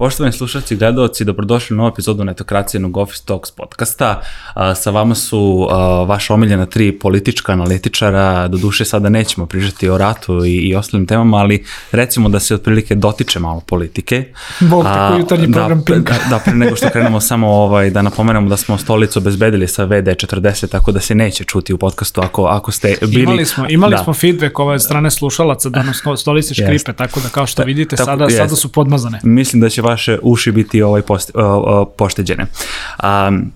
Poštovani slušalci i gledalci, dobrodošli u novu epizodu Netokracijenog Office Talks podcasta. Sa vama su vaša omiljena tri politička analitičara, do duše sada nećemo prižati o ratu i, i ostalim temama, ali recimo da se otprilike dotiče malo politike. Bog tako jutarnji da, program Pinka. Da, da, pre nego što krenemo samo ovaj, da napomenemo da smo stolicu obezbedili sa VD40, tako da se neće čuti u podcastu ako, ako ste bili... Imali smo, imali da. smo feedback ove strane slušalaca da nam sto- stolice škripe, Jeste. tako da kao što vidite tako- sada, jeste. sada su podmazane. Mislim da će vaše uši biti ovaj post, o, o, pošteđene. Um,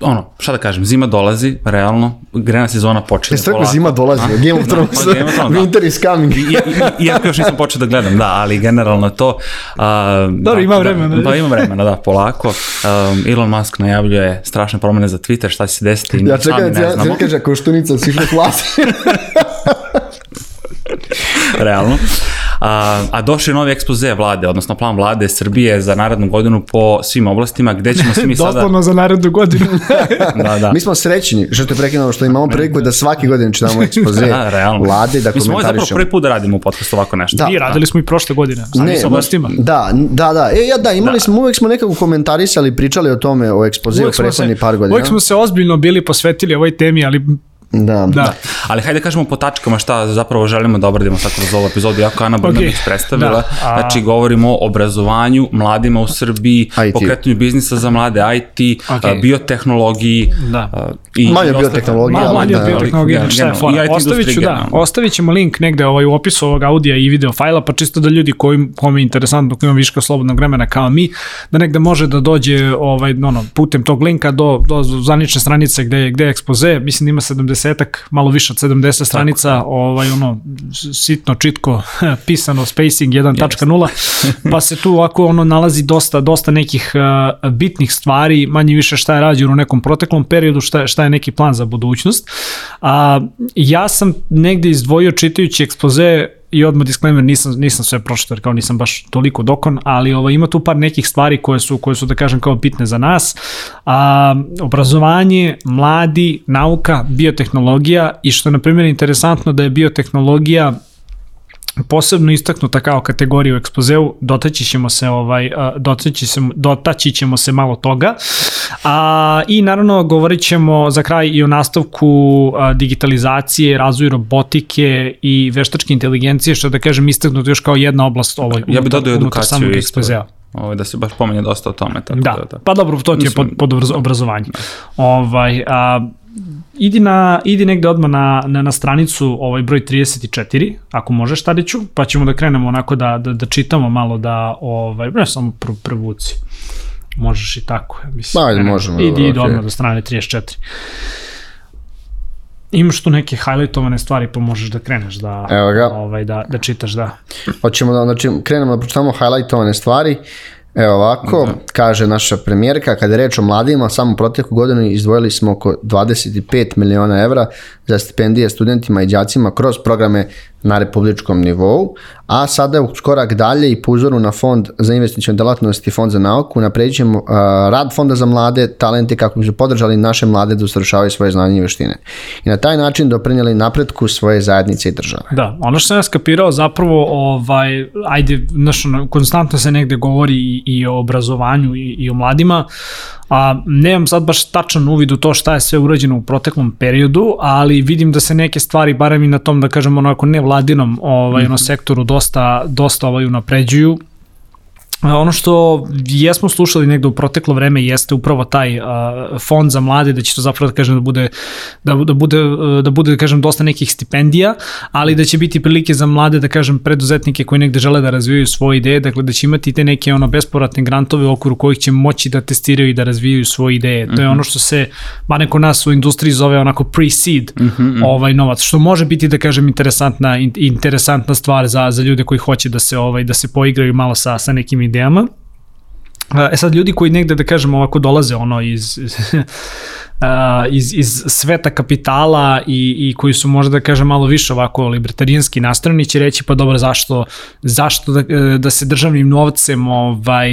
ono, šta da kažem, zima dolazi, realno, grena sezona počinje. Jeste rekao zima dolazi, A? Game of Da, Thrones, pa Game of Thrones, da. Winter is coming. I, i, iako još nisam počeo da gledam, da, ali generalno to... A, Dobro, da, ima vremena. Da, da, ima vremena, da, polako. Um, Elon Musk najavljuje strašne promene za Twitter, šta će se desiti, Ja sami čekam, ne ja, znamo, ja kaže, koštunica si išla klasi. realno. A, a došao je novi ekspoze vlade, odnosno plan vlade Srbije za narednu godinu po svim oblastima, gde ćemo se mi sada... Doslovno za narednu godinu. Da, da. Mi smo srećni, što te prekinuo, što imamo priliku da svake godine čitamo ekspoze Da, realno. vlade, da Mi smo ovo zapravo komentarišemo. prvi put da radimo u podcastu ovako nešto. Da. I radili smo i prošle godine, sa Ne, sa gostima. Da, da, da. E, ja, da, imali smo, uvek smo nekako komentarisali, pričali o tome, o se, prethodnih par godina. uvek smo se ozbiljno bili posvetili ovoj temi, ali Da, da. Ali hajde da kažemo po tačkama šta zapravo želimo da obradimo sad kroz ovu epizodu, jako Ana Brnabić Ok, predstavila. da, a- Znači, govorimo o obrazovanju, mladima u Srbiji, IT. pokretanju biznisa za mlade, IT, Ok. a, biotehnologiji. Da. a, i, Manje biotehnologije, Malo manje da, od biotehnologije, nego šta je fora. Ostavit ću, da, ostavit ćemo link negde ovaj, u opisu ovog audija i video fajla, pa čisto da ljudi koji, kome je interesantno, koji ima viška slobodnog vremena kao mi, da negde može da dođe ovaj, ono, putem tog linka do, do zvanične stranice gde, je- gde je ekspoze, mislim da ima 70-ak, malo više od 70 stranica, ovaj, ono, sitno, čitko, pisano, spacing 1.0, pa se tu ovako ono nalazi dosta, dosta nekih uh, bitnih stvari, manje više šta je rađeno u nekom proteklom periodu, šta, je- šta je neki plan za budućnost. A, ja sam negde izdvojio čitajući ekspoze i odmah disclaimer, nisam, nisam sve pročitao, kao nisam baš toliko dokon, ali ovo, ima tu par nekih stvari koje su, koje su da kažem, kao bitne za nas. A, obrazovanje, mladi, nauka, biotehnologija i što je, na primjer, interesantno da je biotehnologija posebno istaknuta kao kategorija u ekspozeu, dotaći ćemo se ovaj dotaći se dotaći ćemo se malo toga. A i naravno govorit ćemo za kraj i o nastavku digitalizacije, razvoju robotike i veštačke inteligencije, što da kažem istaknuto još kao jedna oblast ovoj Ja bih dodao edukaciju ekspozea. Ovaj, da se baš pomenje dosta o tome. Tako Da, da, pa dobro, to ti je pod, pod obraz- obrazovanje. Ovaj, a, idi, na, idi negde odmah na, na, na stranicu ovaj broj 34, ako možeš Tadiću, pa ćemo da krenemo onako da, da, da čitamo malo da, ovaj, ne samo pr, prvuci. Možeš i tako, ja mislim. Ma, ajde, možemo, Idi, dobro, idi okej. odmah do strane 34. Imaš tu neke highlightovane stvari pa možeš da kreneš da, Evo ga. ovaj, da, da čitaš, da. Hoćemo da, znači, krenemo da pročitamo highlightovane stvari. Evo ovako, kaže naša premijerka, kada je reč o mladima, samo proteklu godinu izdvojili smo oko 25 miliona evra za stipendije studentima i đacima kroz programe na republičkom nivou, a sada je korak dalje i po uzoru na fond za investicijnu delatnost i fond za nauku napređit ćemo uh, rad fonda za mlade talente kako bi su podržali naše mlade da usavršavaju svoje znanje i veštine. I na taj način doprinjeli napretku svoje zajednice i države. Da, ono što sam ja skapirao zapravo, ovaj, ajde, znaš, konstantno se negde govori i, i o obrazovanju i, i o mladima, a nemam sad baš tačan uvid u to šta je sve urađeno u proteklom periodu, ali vidim da se neke stvari, barem i na tom, da kažem, onako nevladinom ovaj, ono, sektoru dosta, dosta ovaj, unapređuju. Ono što jesmo slušali negde u proteklo vreme jeste upravo taj uh, fond za mlade, da će to zapravo da kažem da bude, da, da bude, da bude da kažem dosta nekih stipendija, ali da će biti prilike za mlade da kažem preduzetnike koji negde žele da razvijaju svoje ideje, dakle da će imati te neke ono bespovratne grantove u okviru kojih će moći da testiraju i da razvijaju svoje ideje. To je ono što se, ba neko nas u industriji zove onako pre-seed ovaj novac, što može biti da kažem interesantna in- interesantna stvar za za ljude koji hoće da se ovaj da se poigraju malo sa sa nekim idejama. E sad ljudi koji negde da kažemo ovako dolaze ono iz iz, iz sveta kapitala i, i koji su možda da kažem malo više ovako libertarijanski nastrojeni će reći pa dobro zašto, zašto da, da se državnim novcem ovaj,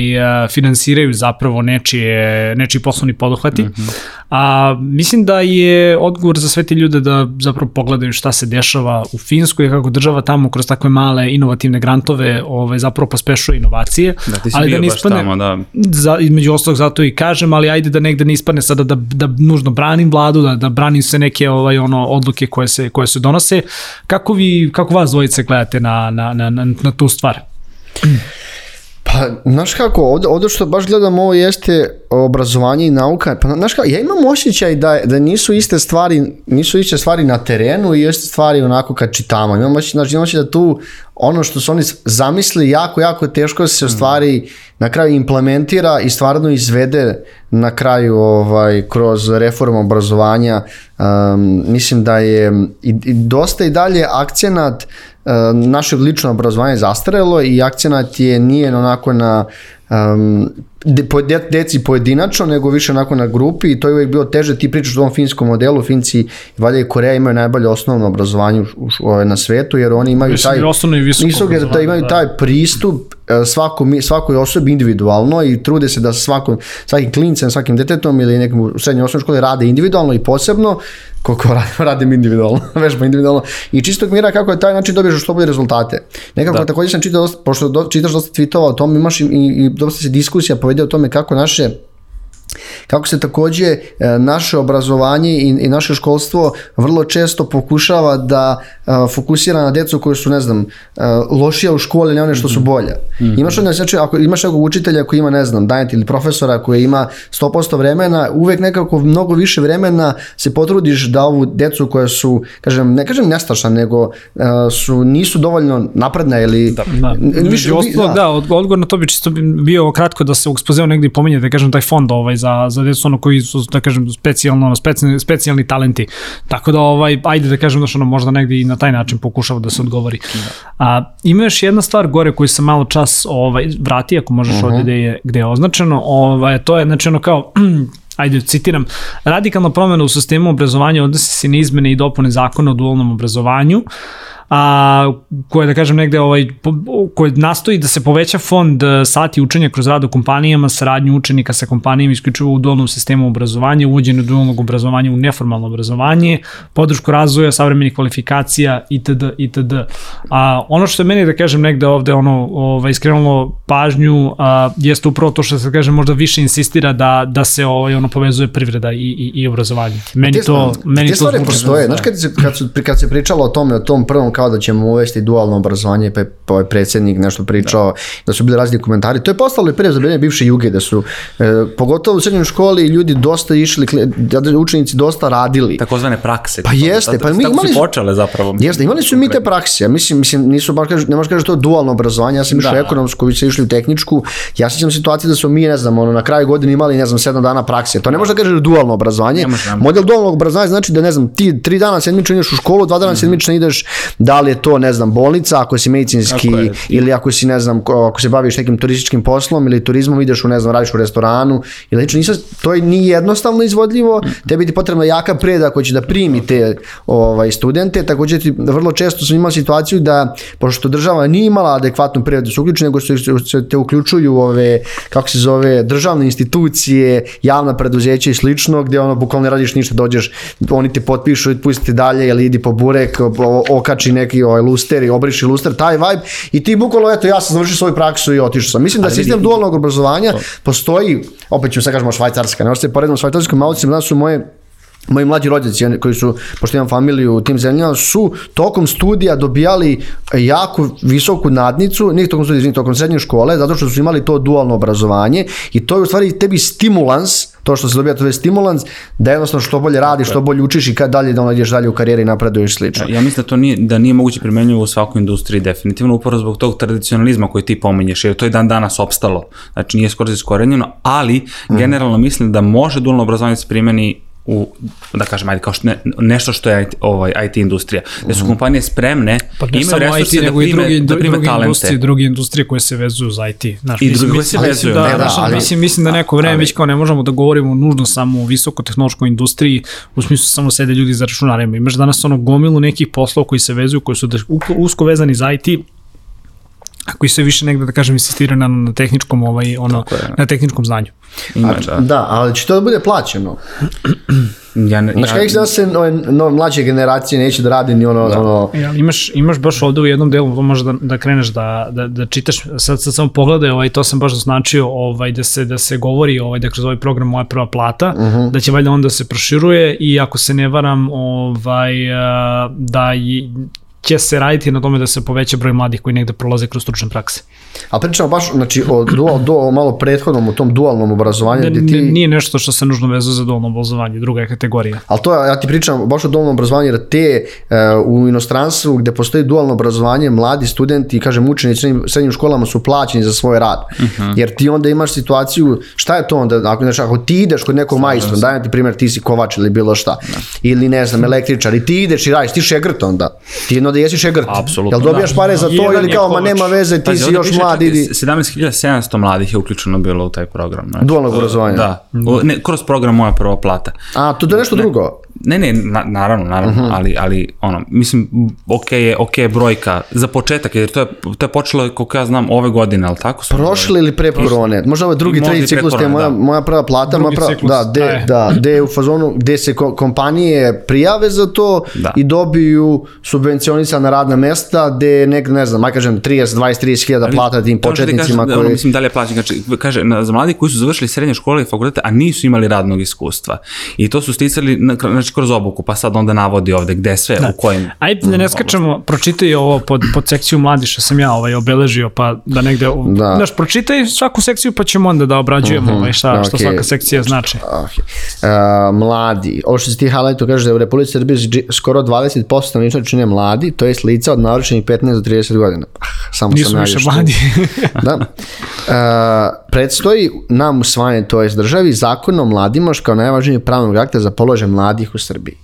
finansiraju zapravo nečije, nečiji poslovni poduhvati. Mm -hmm. A, mislim da je odgovor za sve te ljude da zapravo pogledaju šta se dešava u Finskoj, kako država tamo kroz takve male inovativne grantove ovaj, zapravo pospešuje inovacije. Da, ti si ali bio da ne baš ispadne, tamo, da. za, između ostalog zato i kažem, ali ajde da negde ne ispadne sada da, da nužno branim vladu, da, da branim se neke ovaj, ono, odluke koje se, koje se donose. Kako, vi, kako vas dvojice gledate na, na, na, na, tu stvar? Pa, znaš kako, ovde, ovde što baš gledam ovo jeste obrazovanje i nauka, pa znaš kako, ja imam osjećaj da, da nisu iste stvari, nisu iste stvari na terenu i iste stvari onako kad čitamo. Imam osjećaj, imam osjećaj da tu ono što su oni zamisli jako, jako teško se u stvari na kraju implementira i stvarno izvede na kraju ovaj kroz reformu obrazovanja. Um, mislim da je i, i dosta i dalje akcenat uh, naše lično obrazovanje zastarelo i akcenat je nije onako na um, de, deci pojedinačno, nego više onako na grupi i to je uvijek bilo teže. Ti pričaš o ovom finskom modelu, Finci, valjda i Koreja imaju najbolje osnovno obrazovanje u, u, na svetu, jer oni imaju Mislim, taj... osnovno i visoko da imaju taj pristup e, svako, svakoj osobi individualno i trude se da svakom, svakim klincem, svakim detetom ili nekom u srednjoj osnovnoj školi rade individualno i posebno, koliko radim, individualno, vežba individualno i čistog mira kako je taj način dobiješ što bolje rezultate. Nekako da. takođe sam čitao, pošto do, čitaš dosta tweetova o tom, imaš i, i, i dosta se diskusija povede o tome kako naše kako se takođe e, naše obrazovanje i, i naše školstvo vrlo često pokušava da a, e, fokusira na decu koji su, ne znam, a, e, lošija u školi ili one što su mhm. bolje. Mm -hmm. Imaš onda, znači, ako imaš nekog učitelja koji ima, ne znam, dajet ili profesora koji ima 100% vremena, uvek nekako mnogo više vremena se potrudiš da ovu decu koja su, kažem, ne kažem nestašna, nego a, su, nisu dovoljno napredna ili... Da, da. Više, da. da, odgovor na to bi čisto bio kratko da se u ekspozeu negdje pominje, da kažem, taj fond ovaj, za, za decu ono koji su, da kažem, specijalno, specijalni, specijalni talenti. Tako da, ovaj, ajde da kažem, da što ono možda negde i na taj način pokušava da se odgovori. A, ima još jedna stvar gore koju sam malo čas ovaj, vrati, ako možeš uh -huh. ovde gde je, gde je označeno, ovaj, to je znači ono kao ajde citiram, radikalna promena u sistemu obrazovanja odnosi se na izmene i dopune zakona o dualnom obrazovanju, a, koje da kažem negde ovaj, koje nastoji da se poveća fond e, sati učenja kroz rad u kompanijama, saradnju učenika sa kompanijama isključivo u dualnom sistemu obrazovanja, uvođenje dualnog obrazovanja u neformalno obrazovanje, podršku razvoja savremenih kvalifikacija itd. itd. A, ono što je meni da kažem negde ovde ono, ovaj, iskrenulo pažnju a, jeste upravo to što se kaže možda više insistira da, da se ovaj, ono povezuje privreda i, i, i obrazovanje. Meni te, to, meni te stvari postoje. Znaš kad se, kad, su, kad se pričalo o tome, o tom prvom kao da ćemo uvesti dualno obrazovanje, pa je ovaj predsjednik nešto pričao, da, da su bili razni komentari. To je postalo i pre za bivše juge, da su, e, pogotovo u srednjoj školi, ljudi dosta išli, da učenici dosta radili. Takozvane prakse. Pa jeste, pa mi imali su počele zapravo. Jeste, imali su mi te prakse. Ja mislim, mislim nisu baš ne možeš kažeš to dualno obrazovanje, ja sam išao da. ekonomsku, vi ste išli u tehničku. Ja sećam situacije da smo mi, ne znam, ono na kraju godine imali, ne znam, 7 dana prakse. To ne može da kažeš dualno obrazovanje. Model dualnog obrazovanja znači da ne znam, ti 3 dana sedmično ideš u školu, 2 dana mm -hmm. sedmično ideš da li je to, ne znam, bolnica, ako si medicinski je. ili ako si, ne znam, ako se baviš nekim turističkim poslom ili turizmom, ideš u, ne znam, radiš u restoranu ili znači nisam, to je nije jednostavno izvodljivo, tebi ti potrebna jaka preda koja će da primi te ovaj, studente, takođe ti vrlo često sam imao situaciju da, pošto država nije imala adekvatnu predu da se uključi, nego se, se te uključuju ove, kako se zove, državne institucije, javna preduzeća i slično, gde ono, bukvalno ne radiš ništa, dođeš, oni te potpišu i pusti dalje, ili idi po burek, okači neki ovaj, luster i obriši luster, taj vibe i ti bukvalno, eto, ja sam završio svoju praksu i otišao sam. Mislim da Ali sistem dualnog obrazovanja postoji, opet ću sad kažemo švajcarska, ne možete se poredimo švajcarskom, malo danas su moje moji mlađi rođaci koji su, pošto imam familiju u tim zemljama, su tokom studija dobijali jako visoku nadnicu, nije tokom studija, nije tokom srednje škole, zato što su imali to dualno obrazovanje i to je u stvari tebi stimulans, to što se dobija, to je stimulans, da jednostavno što bolje radiš, što bolje učiš i kad dalje da ono ideš dalje u karijeri i napreduješ slično. Ja mislim da to nije, da nije moguće primenjivo u svakoj industriji, definitivno upravo zbog tog tradicionalizma koji ti pominješ, jer to je dan danas opstalo, znači nije skoro iskorenjeno, ali mm. generalno mislim da može dualno obrazovanje da se primeni u, da kažem, ajde, kao što ne, nešto što je IT, ovaj, IT industrija. Da su kompanije spremne, Pa ne imaju resurse IT, da nego i prime, drugi, da prime drugi talente. industrije, druge industrije koje se vezuju za IT. Znaš, I mislim- druge koje se mislim vezuju, Da, da, da, da, ali- mislim, mislim da neko vreme ali- već kao ne možemo da govorimo nužno samo o visokotehnološkoj industriji, u smislu samo sede ljudi za računarima. Imaš danas ono gomilu nekih poslova koji se vezuju, koji su da, usko- vezani za IT, koji se više negde, da kažem, insistiraju na, na tehničkom, ovaj, ono, je. na tehničkom znanju. Ima, A, da. da, ali će to da bude plaćeno. Ja, ne- Znaš, ja, da se ove, no, mlađe generacije neće da radi ni ono, ono E, ali imaš, imaš baš ovde u jednom delu, to možeš da, da kreneš da, da, da čitaš, sad, sad samo pogledaj, ovaj, to sam baš zaznačio, ovaj, da, se, da se govori ovaj, da kroz ovaj program Moja prva plata, da će valjda onda se proširuje i ako se ne varam, ovaj, da i, će se raditi na tome da se poveća broj mladih koji negde prolaze kroz stručne prakse. A pričamo baš znači, o, dual, do, o malo prethodnom, o tom dualnom obrazovanju, Ne, gde ne, ti... nije nešto što se nužno vezuje za dualno obrazovanje, druga je kategorija. Ali to, ja ti pričam baš o dualnom obrazovanju, jer te uh, u inostranstvu gde postoji dualno obrazovanje, mladi studenti, kažem učenici srednjim, srednjim školama su plaćeni za svoj rad. Jer ti onda imaš situaciju, šta je to onda, ako, znači, ako ti ideš kod nekog majstora, dajem ti primjer, ti si kovač ili bilo šta, ili ne znam, električar, i ti ideš i radiš, ti šegrt onda. Ti jedno da jesi šegrt. Apsolutno, Jel dobijaš da. pare za to Jedan ili kao, ma nema veze, ti Pazi, si još mlad, idi. 17.700 mladih je uključeno bilo u taj program. Znači, Dualnog obrazovanja. Da, U- ne, kroz program Moja prva plata. A, to je nešto drugo. Ne, ne, na, naravno, naravno, Mhm. ali, ali ono, mislim, ok je, ok je brojka za početak, jer to je, to je počelo, koliko ja znam, ove godine, ali tako? Su Prošli ili pre korone? Možda ovo je drugi, treći ciklus, te moja, da. moja prva plata, moja Drugi prva, ciklus, da, de, traje. da, de je u fazonu gde se ko- kompanije prijave za to Da. i dobiju subvencionisana radna mesta gde nek, ne znam, aj kažem 30, 20, 30 hiljada plata tim početnicima kažeš, ono, koji... mislim, da li je plaćen, znači, kaže, na, za mladi koji su završili srednje škole i fakultete, a nisu imali radnog iskustva. I to su sticali, na, znači, kroz obuku, pa sad onda navodi ovde gde sve, u kojim... Ajde, da ne skačemo, pročitaj ovo pod, pod sekciju mladi što sam ja ovaj, obeležio, pa da negde, Da. znaš, pročitaj svaku sekciju pa ćemo onda da obrađujemo ovaj, šta, što okej. svaka sekcija znači. Okay. Uh, mladi. Ovo što si ti highlightu kaže da je u Republici Srbiji ži- skoro 20% stanovništva čine mladi, to jest lica od navršenih 15 do 30 godina. Ah, samo Nisu sam više mladi. da. Uh, predstoji nam usvajanje, to državi, zakon o mladima kao najvažniji pravnog akta za položaj mladih u Srbiji.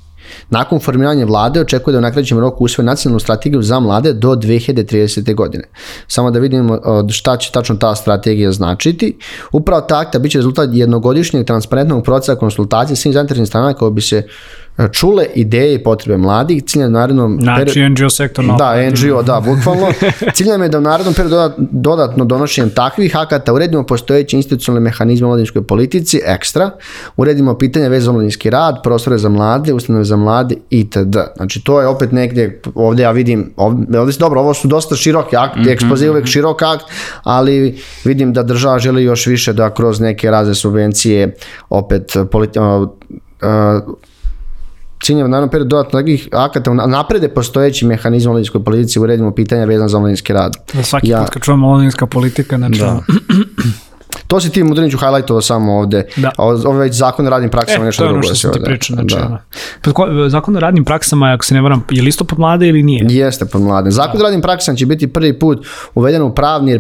Nakon formiranja vlade očekuje da u najkraćem roku usvoje nacionalnu strategiju za mlade do 2030. godine. Samo da vidimo od šta će tačno ta strategija značiti. Upravo ta akta biće rezultat jednogodišnjeg transparentnog procesa konsultacije svih zainteresnih strana kako bi se e, čule ideje i potrebe mladih. Cilj je u narednom Znači, NGO sektor da, NGO, da, bukvalno. Cilj nam je da u narednom periodu dodat- dodatno donošenjem takvih akata uredimo postojeće institucionalne mehanizme u mladinskoj politici, ekstra, uredimo pitanja vezano za mladinski rad, prostore za mlade, ustanove za mlade itd. Znači to je opet negdje, ovdje ja vidim, ovdje, ovdje dobro, ovo su dosta široki akt, mm ekspoziv uvijek širok akt, ali vidim da država želi još više da kroz neke razne subvencije opet politi, uh, uh, cilj je u narednom periodu dodatno takvih akata naprede postojeći mehanizam u mladinskoj politici uredimo pitanja vezano za mladinski rad. Da svaki Ja- put kad čujemo mladinska politika, znači, Da. To si ti Mudriniću highlightovao samo ovde. Da. A ovo već zakon o radnim praksama E, nešto to je ono drugo. što sam ti pričao, znači, da. Pa ko- Zakon o radnim praksama, ako se ne varam, je listopad mlade ili nije? Jeste pod mladen. Zakon o radnim praksama će biti prvi put uveden u pravni, e,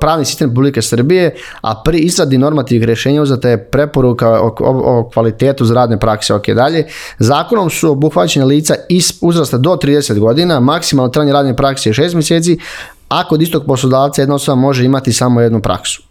pravni sistem Republike Srbije, a pri izradi normativnih rješenja uzeta je preporuka o, o, o kvalitetu za radne prakse. Ok, dalje. Zakonom su obuhvaćene lica iz uzrasta do 30 godina, maksimalno trajanje radne prakse je 6 mjeseci, a kod istog poslodavca jedna osoba može imati samo jednu praksu.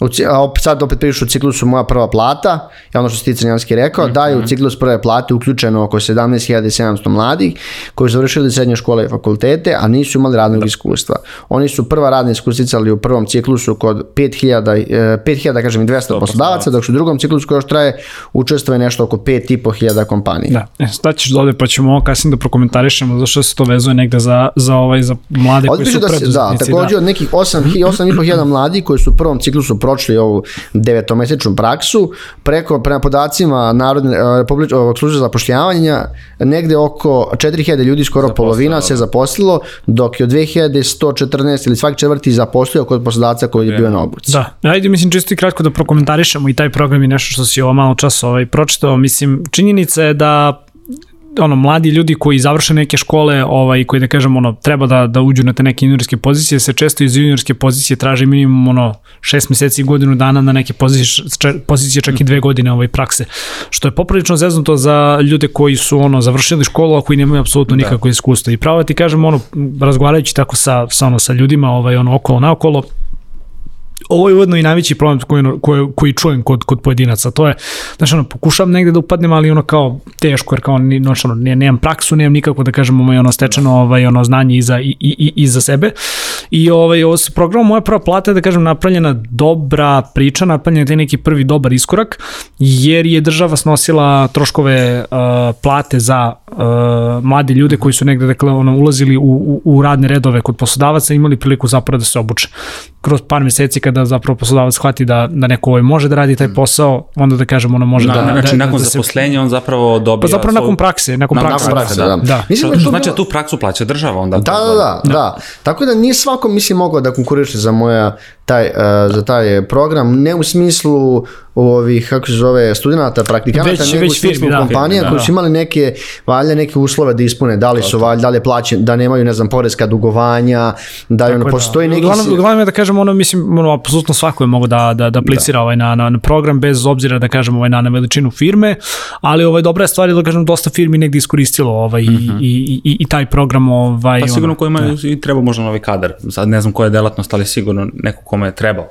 U, ci- a opet sad opet pišu u ciklusu moja prva plata, je ono što si ti Crnjanski rekao, da je u ciklus prve plate uključeno oko 17.700 mladih koji su završili srednje škole i fakultete, a nisu imali radnog iskustva. Oni su prva radna iskustva sticali u prvom ciklusu kod 5000, e, 5000 kažem i 200 poslodavaca, dok su u drugom ciklusu koji još traje učestvuje nešto oko 5500 kompanija. Da, e, staćeš dole pa ćemo ovo kasnije da prokomentarišemo zašto se to vezuje negde za, za, ovaj, za mlade koji su da da, preduzetnici. takođe od nekih 8, 8.500 mladi koji su u prvom ciklusu prošli ovu devetomesečnu praksu, preko, prema podacima Narodne, e, Republič, ovog službe zapošljavanja, negde oko 4000 ljudi, skoro polovina se zaposlilo, dok je od 2114 ili svaki četvrti zaposlio kod poslodavca koji je bio na obuci. Da, ajde mislim čisto i kratko da prokomentarišemo i taj program i nešto što si ovo malo čas ovaj, pročitao. Mislim, činjenica je da ono mladi ljudi koji završe neke škole, ovaj koji da kažem ono treba da da uđu na te neke juniorske pozicije, se često iz juniorske pozicije traži minimum ono 6 meseci i godinu dana na neke pozicije, pozicije čak i dve godine ovaj prakse. Što je poprilično zeznuto za ljude koji su ono završili školu, a koji nemaju apsolutno nikakvo iskustvo. I pravo ti kažem ono razgovarajući tako sa sa ono sa ljudima, ovaj ono okolo naokolo, ovo je ujedno i najveći problem koji, koji, koji čujem kod, kod pojedinaca, to je, znači ono, pokušavam negde da upadnem, ali ono kao teško, jer kao, znači ono, ne, nemam praksu, nemam nikako da kažemo ovaj, ono stečeno ovaj, ono znanje iza, i, i, i za sebe. I ovaj, ovo se programom moja prva plata je, da kažem, napravljena dobra priča, napravljena je neki prvi dobar iskorak, jer je država snosila troškove uh, plate za uh, mlade ljude koji su negde dakle, ono, ulazili u, u, u radne redove kod poslodavaca, imali priliku zapravo da se obuče. Kroz par meseci kada zapravo poslodavac shvati da, da neko ovaj može da radi taj mm. posao, onda da kažemo ono može Na, da... znači, da, nakon da zaposlenja on zapravo dobija... Pa zapravo nakon prakse, nakon Na- prakse. nakon prakse, da. da. Mislim da Što, znači bilo- da tu praksu plaća država onda? Da, da, da, da. Tako da nije svako mislim mogao da konkuriše za moja taj, uh, za taj program, ne u smislu ovih, kako se zove, studenta, praktikanata, Već- nego u već smislu firmi, da. kompanija Da. koji su imali neke, valjda neke uslove da ispune, da li su valjda, da li je plaćen, da nemaju, ne znam, poreska dugovanja, da je ono, postoji neki... Uglavnom, uglavnom je da kažem ono, mislim, ono, apsolutno svako je mogo da, da, da aplicira ovaj na, na, na program bez obzira da kažem ovaj na, na veličinu firme, ali ovaj dobra je stvar je da kažem dosta firmi negde iskoristilo ovaj i, i, i, i taj program ovaj Pa sigurno ono, ko ima i treba možda novi kadar. Sad ne znam koja je delatnost, ali sigurno neko kome je trebao.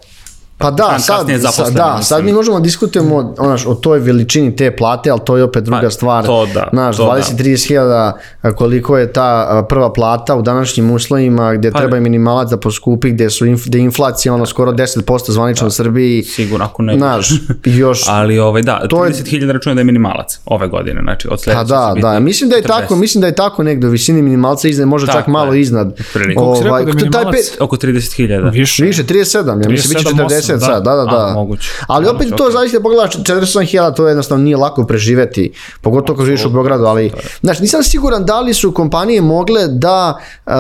Pa da, sad, sad, da, sad mi možemo da diskutujemo onaš, o toj veličini te plate, ali to je opet druga pa, stvar. To da, Naš, to da. 20-30 hiljada koliko je ta prva plata u današnjim uslovima gde pa, treba minimalac da poskupi, gde su, inf, gde inflacija ono, skoro da. 10% zvanično da, u Srbiji. Sigurno, ako ne. Naš, još, ali ovaj, da, 30 hiljada računa da je minimalac ove godine, znači od sledeće. Pa da, da, mislim da je tako, mislim da je tako negdje u visini minimalca iznad, možda čak malo iznad. Ovaj, da je minimalac, oko 30 hiljada. Više, više 37, ja mislim, biće 40 meseca, da, da, da. da. A, da. moguće. Ali opet to okay. zavisi da pogledaš hiljada, to je jednostavno nije lako preživeti, pogotovo kad živiš u Beogradu, ali znaš, nisam siguran da li su kompanije mogle da uh,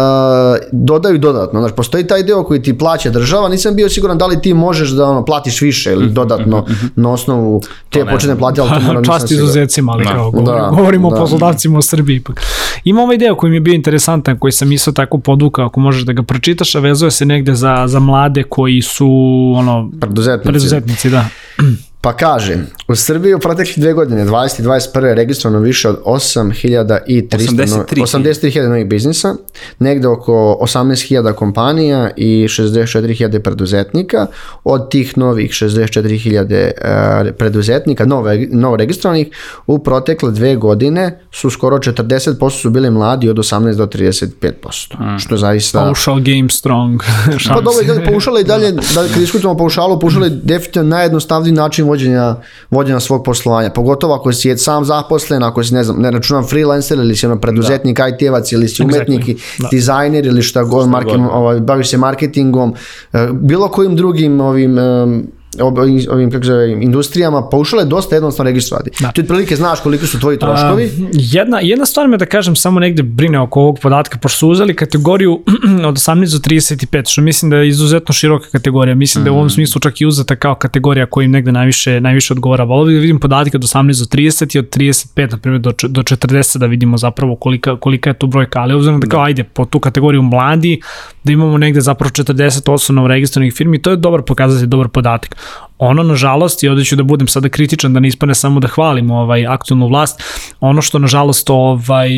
dodaju dodatno. Znaš, postoji taj deo koji ti plaća država, nisam bio siguran da li ti možeš da ono, platiš više ili mhm, dodatno mhm, mhm. na osnovu te početne plate, ali to moram nisam siguran. Čast izuzetcima, ali da. kao govorimo, da, govorimo da. o poslodavcima u Srbiji ipak. Ima ovaj deo koji mi je bio interesantan, koji sam isto tako podukao, ako možeš da ga pročitaš, a vezuje se negde za, za mlade koji su ono, Preduzetnici. preduzetnici, da. Pa kaže, u Srbiji u proteklih dve godine, 20 i 21. je registrovano više od 8300 83.000. 83.000 novih biznisa, negde oko 18.000 kompanija i 64.000 preduzetnika. Od tih novih 64.000 uh, preduzetnika, nove, novo registrovanih, u protekle dve godine su skoro 40% su bili mladi od 18 do 35%. Što je zaista... Paušal Game Strong. Pa dobro, paušala i dalje, da kad diskutujemo paušalu, paušala je definitivno najjednostavniji način vođenja, vođenja svog poslovanja. Pogotovo ako si sam zaposlen, ako si, ne znam, ne računam freelancer ili si ono preduzetnik, IT-evac ili si umetnik, Da. dizajner ili šta god, market, ovaj, baviš se marketingom, eh, bilo kojim drugim ovim ob- ovim kako zove, industrijama, paušala je dosta jednostavno registrovati. Da. Ti otprilike znaš koliko su tvoji troškovi. A, jedna, jedna stvar me da kažem samo negde brine oko ovog podatka, pošto su uzeli kategoriju od 18 do 35, što mislim da je izuzetno široka kategorija. Mislim da je u Mhm. ovom smislu čak i uzeta kao kategorija koja im negde najviše, najviše odgovara. Volio da vidim podatke od 18 do 30 i od 35, na primjer, do, do 40 da vidimo zapravo kolika, kolika je tu brojka. Ali obzirom da kao, ajde, po tu kategoriju mladi, da imamo negde zapravo 40% novoregistrovanih firmi, to je dobar pokazatelj, dobar podatak. Ono, nažalost, i ovde ću da budem sada kritičan, da ne ispane samo da hvalim ovaj, aktualnu vlast, ono što, nažalost, ovaj,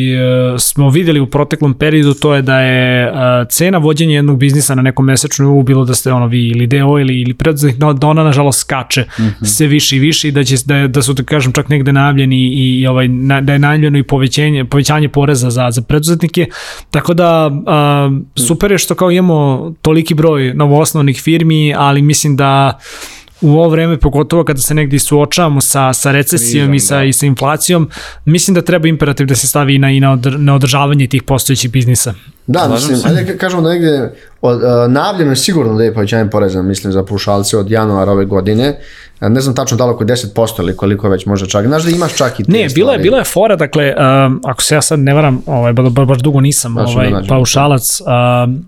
e, smo videli u proteklom periodu, to je da je e, cena vođenja jednog biznisa na nekom mesečnom nivou, bilo da ste ono, vi ili deo ili, ili preduzetnik, da ona, nažalost, skače mm -hmm. sve više i više i da, će, da, da su, da kažem, čak negde najavljeni i, i ovaj, na, da je najavljeno i povećanje, povećanje poreza za, za preduzetnike, tako da a, super je što kao imamo toliki broj novoosnovnih firmi, ali mislim da u ovo vreme, pogotovo kada se negdje suočavamo sa, sa recesijom Krizom, i, sa, da. i sa inflacijom, mislim da treba imperativ da se stavi i na, i na, odr, na održavanje tih postojećih biznisa. Da, Slažem mislim, se. ajde ka- kažemo da negde od, uh, najavljeno je sigurno da je povećanje poreza, mislim, za pušalce od januara ove godine. Ne znam tačno da li oko 10% ili koliko već možda čak. Znaš da imaš čak i te Ne, bila je, bila je fora, dakle, um, ako se ja sad ne varam, ovaj, baš, dugo nisam Baš ovaj, da paušalac, um,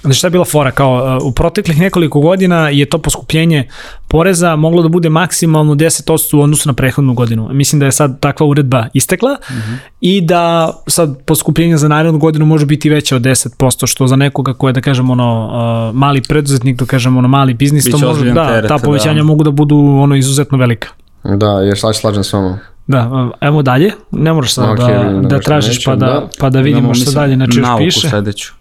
Znači šta je bila fora? Kao, uh, u proteklih nekoliko godina je to poskupljenje poreza moglo da bude maksimalno 10% u odnosu na prethodnu godinu. Mislim da je sad takva uredba istekla mm -hmm. i da sad poskupljenje za narednu godinu može biti veće od 10%, što za nekoga ko je, da kažem, ono, uh, mali preduzetnik, da kažem, ono, mali biznis, Biće to može, da, teret, ta povećanja da. mogu da budu ono izuzetno velika. Da, jer sad slažem s vama. Da, uh, evo dalje, ne moraš sad Ok, da, da da tražiš pa nećem, da, da. pa da vidimo Imamo, šta mislim, dalje, znači još nauku piše. sledeću.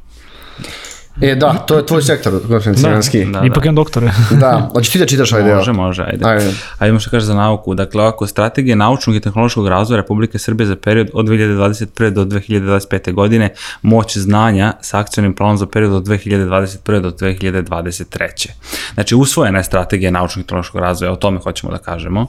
E, da, to je tvoj sektor, konferencijanski. Da, Da, Ipak je doktore. Da, hoćeš ti da čitaš ovaj deo? Može, može, ajde. Ajde. Ajde, što kaže za nauku. Dakle, ovako, strategija naučnog i tehnološkog razvoja Republike Srbije za period od 2021. do 2025. godine, moć znanja sa akcijnim planom za period od 2021. do 2023. Znači, usvojena je strategija naučnog i tehnološkog razvoja, o tome hoćemo da kažemo. Uh,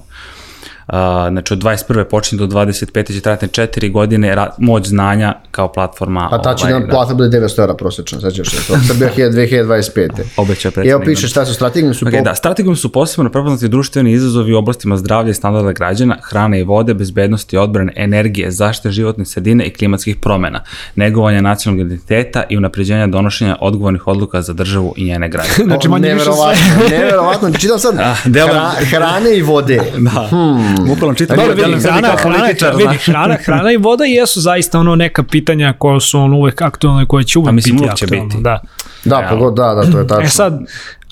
znači od 21. počinje do 25. će trajati 4 godine moć znanja kao platforma. Pa ta će ovaj, nam plata bude 900 eura prosječno, sećaš se to. Srbija 2025. Obećao je I evo predsednik. piše šta su strategije, su Ok, po... da, strategijom su posebno prepoznati društveni izazovi u oblastima zdravlja i standarda građana, hrane i vode, bezbednosti, odbrane, energije, zaštite životne sredine i klimatskih promena, negovanja nacionalnog identiteta i unapređenja donošenja odgovornih odluka za državu i njene građane. Znači, manje više sve. neverovatno. Čitam sad delo- hra, hrane i vode. Da, bukvalno čitam. Dobro, delim vidi, sebi hrana, hrana, političar, vidi, hrana, hrana i voda jesu zaista ono neka pitanja koja su ono uvek aktualne i koje će uvek Pa biti uvek će aktualne. biti. Da. Da, pa god, da, da, to je tačno. E sad,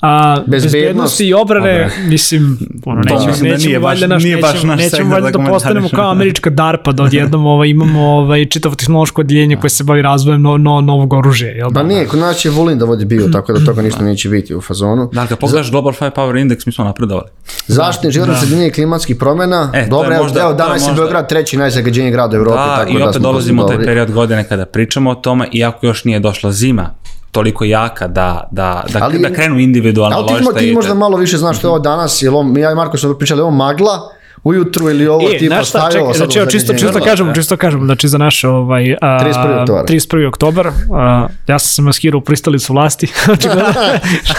a, Bezbednost, bezbednosti i obrane, mislim, ono, To nećemo, mislim da nećemo, nije baš- valjda naš, nije baš nećemo, naš nećemo valjda da da postanemo kao američka DARPA, da odjednom ovaj, imamo ovaj, čitavo tehnološko odjeljenje koje se bavi razvojem no, no, novog oružja, jel da? Pa nije, kod nas će Vulin da vodi bio, tako da toga ništa neće biti u fazonu. Da, kad pogledaš Global Five Power Index, mi smo napredovali. Zaštitne životne sredine i klimatskih promjena. E, Dobro, evo, evo danas je Beograd treći najzagađeniji grad u Evropi, Da, tako i da opet dolazimo u taj period godine kada pričamo o tome, iako još nije došla zima toliko jaka da, da, da, Ali- da krenu individualno Ali ti, mo- ložišta ti i možda malo više znaš što je ovo danas, jel ovo, ja i Marko smo pričali, ovo magla, ujutru ili ovo E, tipa šta, stavilo čekaj, znači, evo, čisto, zagađenje. čisto kažemo, čisto kažemo, znači za naše ovaj, a, 31. oktobar. 31. oktobar, a, ja sam se maskirao u pristalicu vlasti,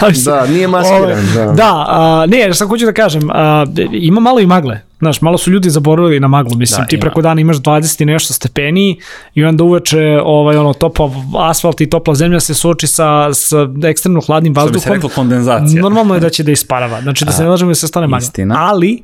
se. Da, nije maskiran, Ovaj, da. Da, a, ne, jer sam hoću da kažem, a, ima malo i magle, Znaš, malo su ljudi zaboravili na maglu, mislim, Da, ti ima. preko dana imaš 20 i nešto stepeni i onda uveče ovaj, ono, topla asfalt i topla zemlja se suoči sa, sa ekstremno hladnim Što bi vazduhom. se reklo kondenzacija. Normalno je da će da isparava, znači da se ne lažemo da se stane magla. Ali,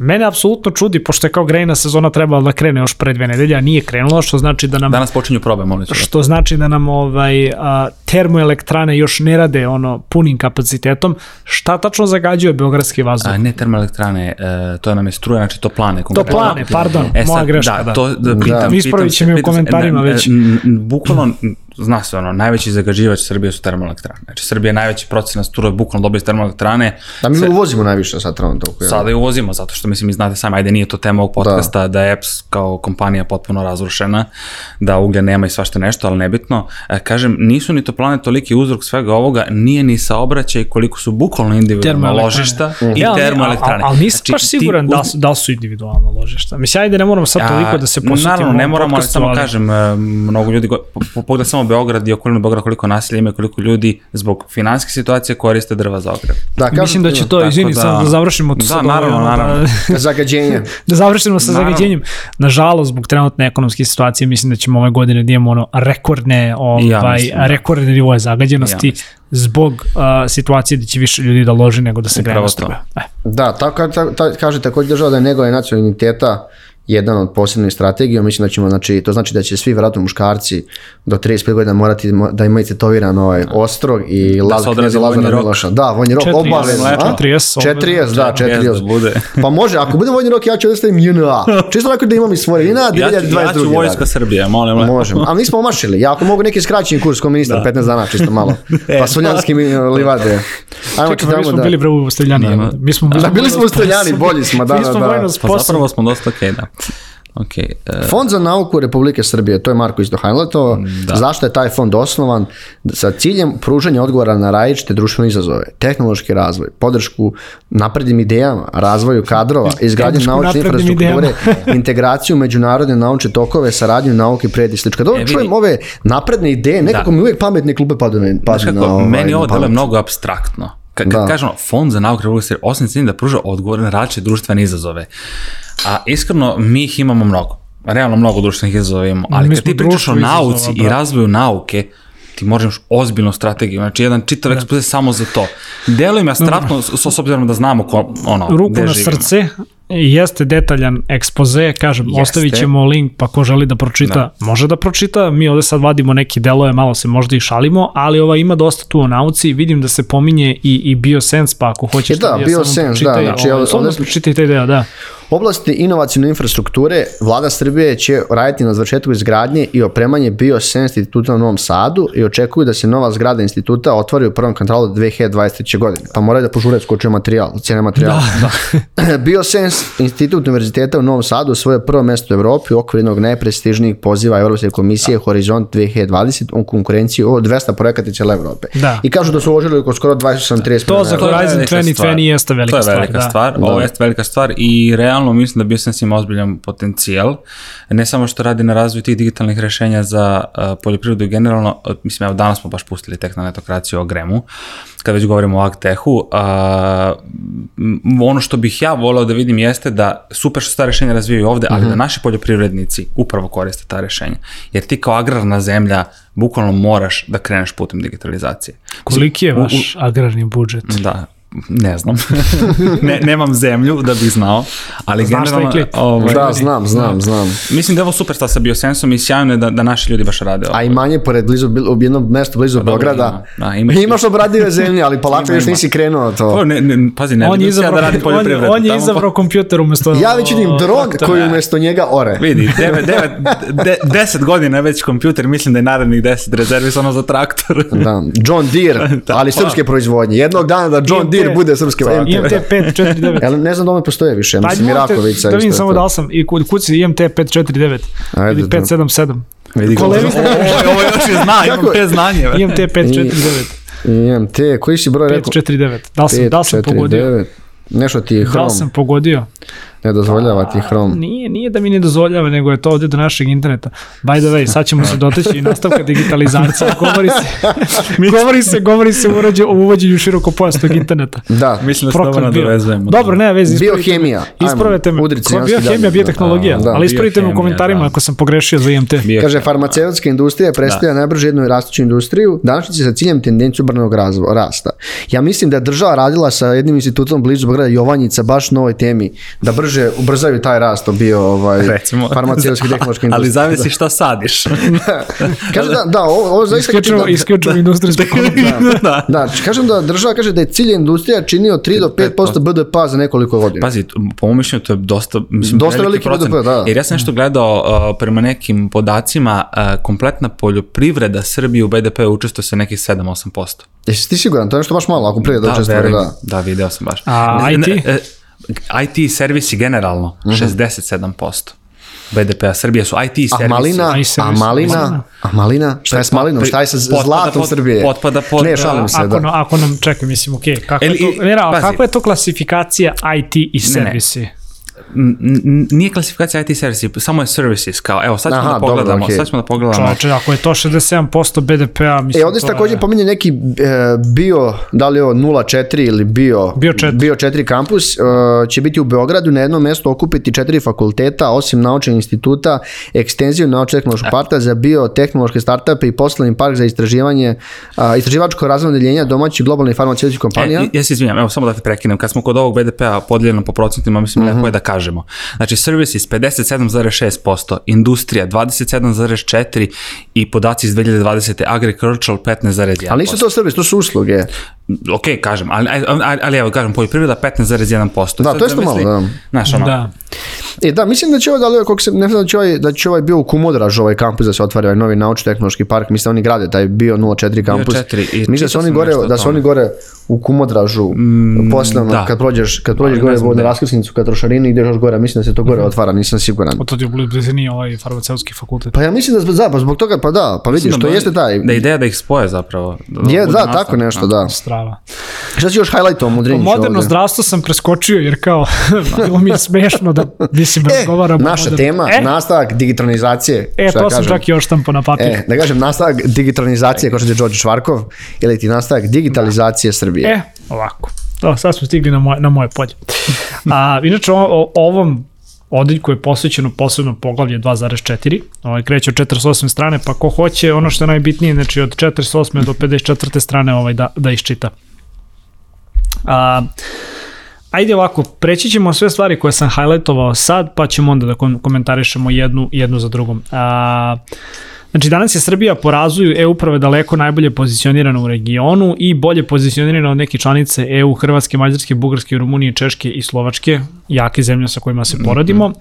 Mene apsolutno čudi, pošto je kao grejna sezona trebala da krene još pre dve nedelje, a nije krenula, što znači da nam Danas počinju probe, molim se. što znači da nam ovaj a, termoelektrane još ne rade ono punim kapacitetom. Šta tačno zagađuje beogradski vazduh? A, ne termoelektrane, e, to nam je struja, znači toplane. konkretno. Toplane, pardon, moja greška, Da, da. to da, pitam, Ispravit će me u komentarima ne, ne, već. Bukvalno, zna se ono, najveći zagađivač Srbije su termoelektrane. Znači, Srbija je najveći procenat struje bukvalno dobije iz termoelektrane. Da mi Sve- uvozimo najviše sad trenutno toliko. jel? Sada je uvozimo, zato što mislim, vi znate sami, ajde nije to tema ovog podcasta, da, je EPS kao kompanija potpuno razrušena, da uglja nema i svašta nešto, ali nebitno. E, kažem, nisu ni toplane toliki uzrok svega ovoga, nije ni saobraćaj koliko su bukvalno individualno Termoelektrane. ložišta i Ja, termoelektrane. Ali, ali nisam Znači, baš ti siguran da, uzmi- su, da su individualno ložišta. Mislim, ajde ne moramo sad toliko da se posvetimo. Naravno, ne moramo, ali samo kažem, e, mnogo ljudi, pogledaj samo Beograd i okolinu Beograda koliko nasilja ima i koliko ljudi zbog finanske situacije koriste drva za ogrev. Da, kažem, Mislim da će to, izvini, da- samo da završimo to Da, sad, naravno, ovaj, naravno. Da, Zagađenje. da završimo sa Naravno. zagađenjem. Nažalost, zbog trenutne ekonomske situacije, mislim da ćemo ove godine da imamo ono rekordne, ovaj, mislim, da. rekordne nivoje zagađenosti Ja mislim. zbog uh, situacije da će više ljudi da loži nego da se greje Upravo na to. struje. E. Da, tako ta, ta, kaže također država da je njegova nacionalnog identiteta jedan od posebnih strategija, mislim da ćemo, znači, to znači da će svi vjerojatno muškarci do 35 godina morati mo- da imaju tetoviran ovaj ostrog i Laz, se odrazi kneza vojni Lazara rok. Miloša. Da, vojni rok, 40, obavezno. a? 40, 40, da, 40. Jest da bude. Pa može, ako bude vojni rok, ja ću da stavim JNA. Čisto tako da imam i svoje JNA, Ja ću, ja 2022. ću vojska Srbije, molim. lepo. Možemo, ali nismo omašili. Ja ako mogu neki skraćeni kurs ko ministar, 15 dana, čisto malo. Pa suljanski mi livade. Ajmo Čekaj, mi smo da... bili bre u Streljani. Nema. Mi smo, Da, bili smo u Streljani, bolji smo, da, Mi smo da, da. vojno Pa sposobni. zapravo smo dosta okej, da. Ok, e, Fond za nauku Republike Srbije, to je Marko isto highlightovao. Zašto je taj fond osnovan? Sa ciljem pružanja odgovora na različite društvene izazove, tehnološki razvoj, podršku naprednim idejama, razvoju kadrova, izgradnju naučne infrastrukture, integraciju međunarodne naučne tokove, saradnju nauke, pred i slično. Kada E, vidi. čujem ove napredne ideje, nekako mi uvijek pametne klupe padaju na, Znaš padaju na, kako, ovaj, meni ovo mnogo abstraktno. Kad, kad Da. kažemo fond za nauku Republike Srbije, osim ciljem da pruža odgovore na različite društvene izazove. A iskreno, mi ih imamo mnogo. Realno mnogo društvenih izazova imamo. Ali Mi kad ti pričaš o društvo izazova, nauci i brate. razvoju nauke, ti moraš imaš ozbiljnu strategiju, znači jedan čitav ekspoze samo za to. Deluje mi astraktno, s, s obzirom da znamo ko, ono, Ruku gde na živimo. srce, jeste detaljan ekspoze, kažem, Jeste. ostavit ćemo link pa ko želi da pročita, može da pročita, mi ovde sad vadimo neki delove, malo se možda i šalimo, ali ova ima dosta tu o nauci, vidim da se pominje i, i Biosense, pa ako hoćeš E da, ja samo Biosense, da, znači, ovaj, ovde- pročitaj taj deo, da. oblasti inovacijne infrastrukture vlada Srbije će raditi na završetku izgradnje i opremanje Biosense instituta u Novom Sadu i očekuju da se nova zgrada instituta otvori u prvom kvartalu 2023. godine. Pa moraju da požure skočio materijal, cijene materijala. Da, Biosense institut univerziteta u Novom Sadu svoje prvo mesto u Evropi u okviru jednog najprestižnijih poziva Evropske komisije Horizont 2020 u konkurenciji o 200 projekata iz cijele Evrope. Da. I kažu da su uložili oko skoro 28-30 To za. Horizon velika 2020 stvar. jeste velika To je stvar, velika da. stvar, ovo jeste velika stvar i realno mislim da BioSense ima ozbiljan potencijal, ne samo što radi na razvoju tih digitalnih rešenja za uh, poljoprivredu i generalno, mislim evo danas smo baš pustili tek na netokraciju o gremu, kad već govorimo o agtehu, m, ono što bih ja voleo da vidim jeste da super što se ta rešenja razvijaju ovde, ali da naši poljoprivrednici upravo koriste ta rešenja. Jer ti kao agrarna zemlja bukvalno moraš da kreneš putem digitalizacije. Koliki je U- u- vaš agrarni budžet? Da, ne znam. ne, nemam zemlju da bih znao, ali Znaš šta generalno... klip? Ovaj, Da, znam, znam, znam. Mislim da je ovo super stav sa biosensom i sjajno je da, da naši ljudi baš rade ovo. A i manje pored blizu, u jednom mestu blizu Beograda. ima. Da, imaš- imaš obradive zemlje, ali polako još nisi krenuo to. O, ne, ne, pazi, ne on je izabrao, da radim on, poljoprivredu. on je Tamo izabrao kompjuter umesto... Ja već vidim drog koji umjesto njega ore. Pa, Vidi, devet, devet, de, deset godina je već kompjuter, mislim da je narednih deset rezervisano za traktor. Da, John Deere, Da, ali pa. srpske proizvodnje. Jednog dana da John IMT. Deere bude srpske IMT 549. Ja ne znam da ono postoje više, Pa mislim imate- Mirakovica. Da vidim samo da li sam, i kud kuci IMT 549 Ajde, ili da. 577. Vidi ga. Ovo, ovo još je zna, imam te znanje. IMT 549. IMT, koji si broj rekao? 549. Da li sam, da sam 5, 4, pogodio? 9. Nešto ti je Da Chrome, li sam pogodio? Ne dozvoljava ti Chrome. Nije, nije da mi ne dozvoljava, nego je to ovde do našeg interneta. By the way, sad ćemo se doteći i nastavka digitalizacije. Govori se, govori se, govori se uvođenju- o uvođenju širokopojasnog interneta. Da, Mislim da se bio. nadovezujemo. Dobro, ne, vezi. Biohemija. Ispravite me. udri Ko- crnjanski Biohemija, biotehnologija. Da, ali ispravite me u biohemija, komentarima da. ako sam pogrešio za IMT. Bio- Kaže, farmaceutska industrija predstavlja najbrže jednu rastuću industriju, današnjice sa ciljem tendenciju brnog razvo, rasta. Ja mislim da je država radila sa jednim institutom blizu Beograda Jovanjica baš na ovoj temi, da brže ubrzaju taj rast bio ovaj, Recimo. farmaceutski i tehnološki Ali industrija. zavisi šta sadiš. Kaže da, da, ovo, ovo zaista... Isključivo, da, isključivo industrijsko da. da, kažem da država kaže da je cilj industrija činio 3 do 5% BDP za nekoliko godina. Pazi, po mom mišljenju to je dosta, mislim, Dosta veliki veliki procent. BDP, da. Jer ja sam nešto gledao uh, prema nekim podacima, uh, kompletna poljoprivreda Srbije u BDP učestvuje sa nekih 7-8%. Jesi ti siguran? To je nešto baš malo, ako prije da, Da, učestvuje, da. da, video sam baš. A Ne- ne- IT? IT servisi generalno, Mhm. 67%. BDP-a Srbije su IT servisi. A malina, a malina, a malina, šta je s malinom, šta je sa zlatom pod- Srbije? potpada pod- Ne, šalim se, ako, da. no- ako nam, čekaj, mislim, okej, kako, Ili- je to, ne, ne, pazi. kako je to klasifikacija IT i servisi? N- n- nije klasifikacija IT servisi, samo je services, kao, evo, sad ćemo Aha, da dobro, pogledamo, okej. sad ćemo da pogledamo. Čovječe, ako je to 67% BDP-a, mislim, E, ovdje se to također je- pominje neki e, bio, da li je ovo 04 ili bio, Bio četiri. bio 4 kampus, e, će biti u Beogradu na jednom mjestu okupiti četiri fakulteta, osim naučnog instituta, ekstenziju naučno-tehnološkog parka za biotehnološke startupe i poslovni park za istraživanje, a, istraživačko razvojno deljenja domaćih globalnih farmaceutskih kompanija. E, ja se izvinjam, evo samo da te prekinem, kad smo kod ovog BDP-a podijeljeno po procentima, mislim Mhm. lepo je da kažemo. Znači, services 57,6%, industrija 27,4% i podaci iz 2020. agricultural 15,1%. Ali nisu to servis, to su usluge. Ok, kažem, ali, ali, ali evo, kažem, poljoprivreda 15,1%. Da, to je malo, da. Znaš, ono, Da. E, da, mislim da će ovaj, da li, ovaj, koliko se, ne znam da će ovaj, da će ovaj bio u Kumodražu ovaj kampus da se otvori ovaj novi naučno-tehnološki park, mislim da oni grade taj bio 04 kampus. 04 i mislim da su čitao oni gore, da su oni gore u Kumodražu, posledno, da. kad prođeš, kad prođeš ne gore znam na gde. raskrsnicu ka trošarini, ideš još gore, mislim da se to gore otvara, nisam siguran. O to ti u blizini ovaj farmaceutski fakultet. Pa ja mislim da da, pa zbog toga, pa da, pa vidiš, Mislim to da- jeste taj. Da ideja da ih spoje zapravo. Da, Je, da, tako nešto, da. Strava. Šta si još highlightom u Drinjiću Moderno ovde? zdravstvo sam preskočio jer kao bilo mi je smešno da mislim E, razgovaramo. o naša moderno- tema, E, nastavak digitalizacije. e to da sam čak i još štampo na papir. E, da kažem, nastavak digitalizacije, kao što je Đorđe Švarkov, ili ti nastavak digitalizacije Srbije. E, ovako. Da, sad smo stigli na moje, na moje polje. A, inače, o, o ovom odeljku je posvećeno posebno poglavlje 2.4, ovaj, kreće od 48 strane, pa ko hoće, ono što je najbitnije, znači od 48. do 54. strane ovaj, da, da iščita. A, ajde ovako, preći ćemo sve stvari koje sam highlightovao sad, pa ćemo onda da komentarišemo jednu, jednu za drugom. A, Znači danas je Srbija po razvoju e-uprave daleko najbolje pozicionirana u regionu i bolje pozicionirana od neke članice EU, Hrvatske, Mađarske, Bugarske, Rumunije, Češke i Slovačke, jake zemlje sa kojima se mhm. poradimo.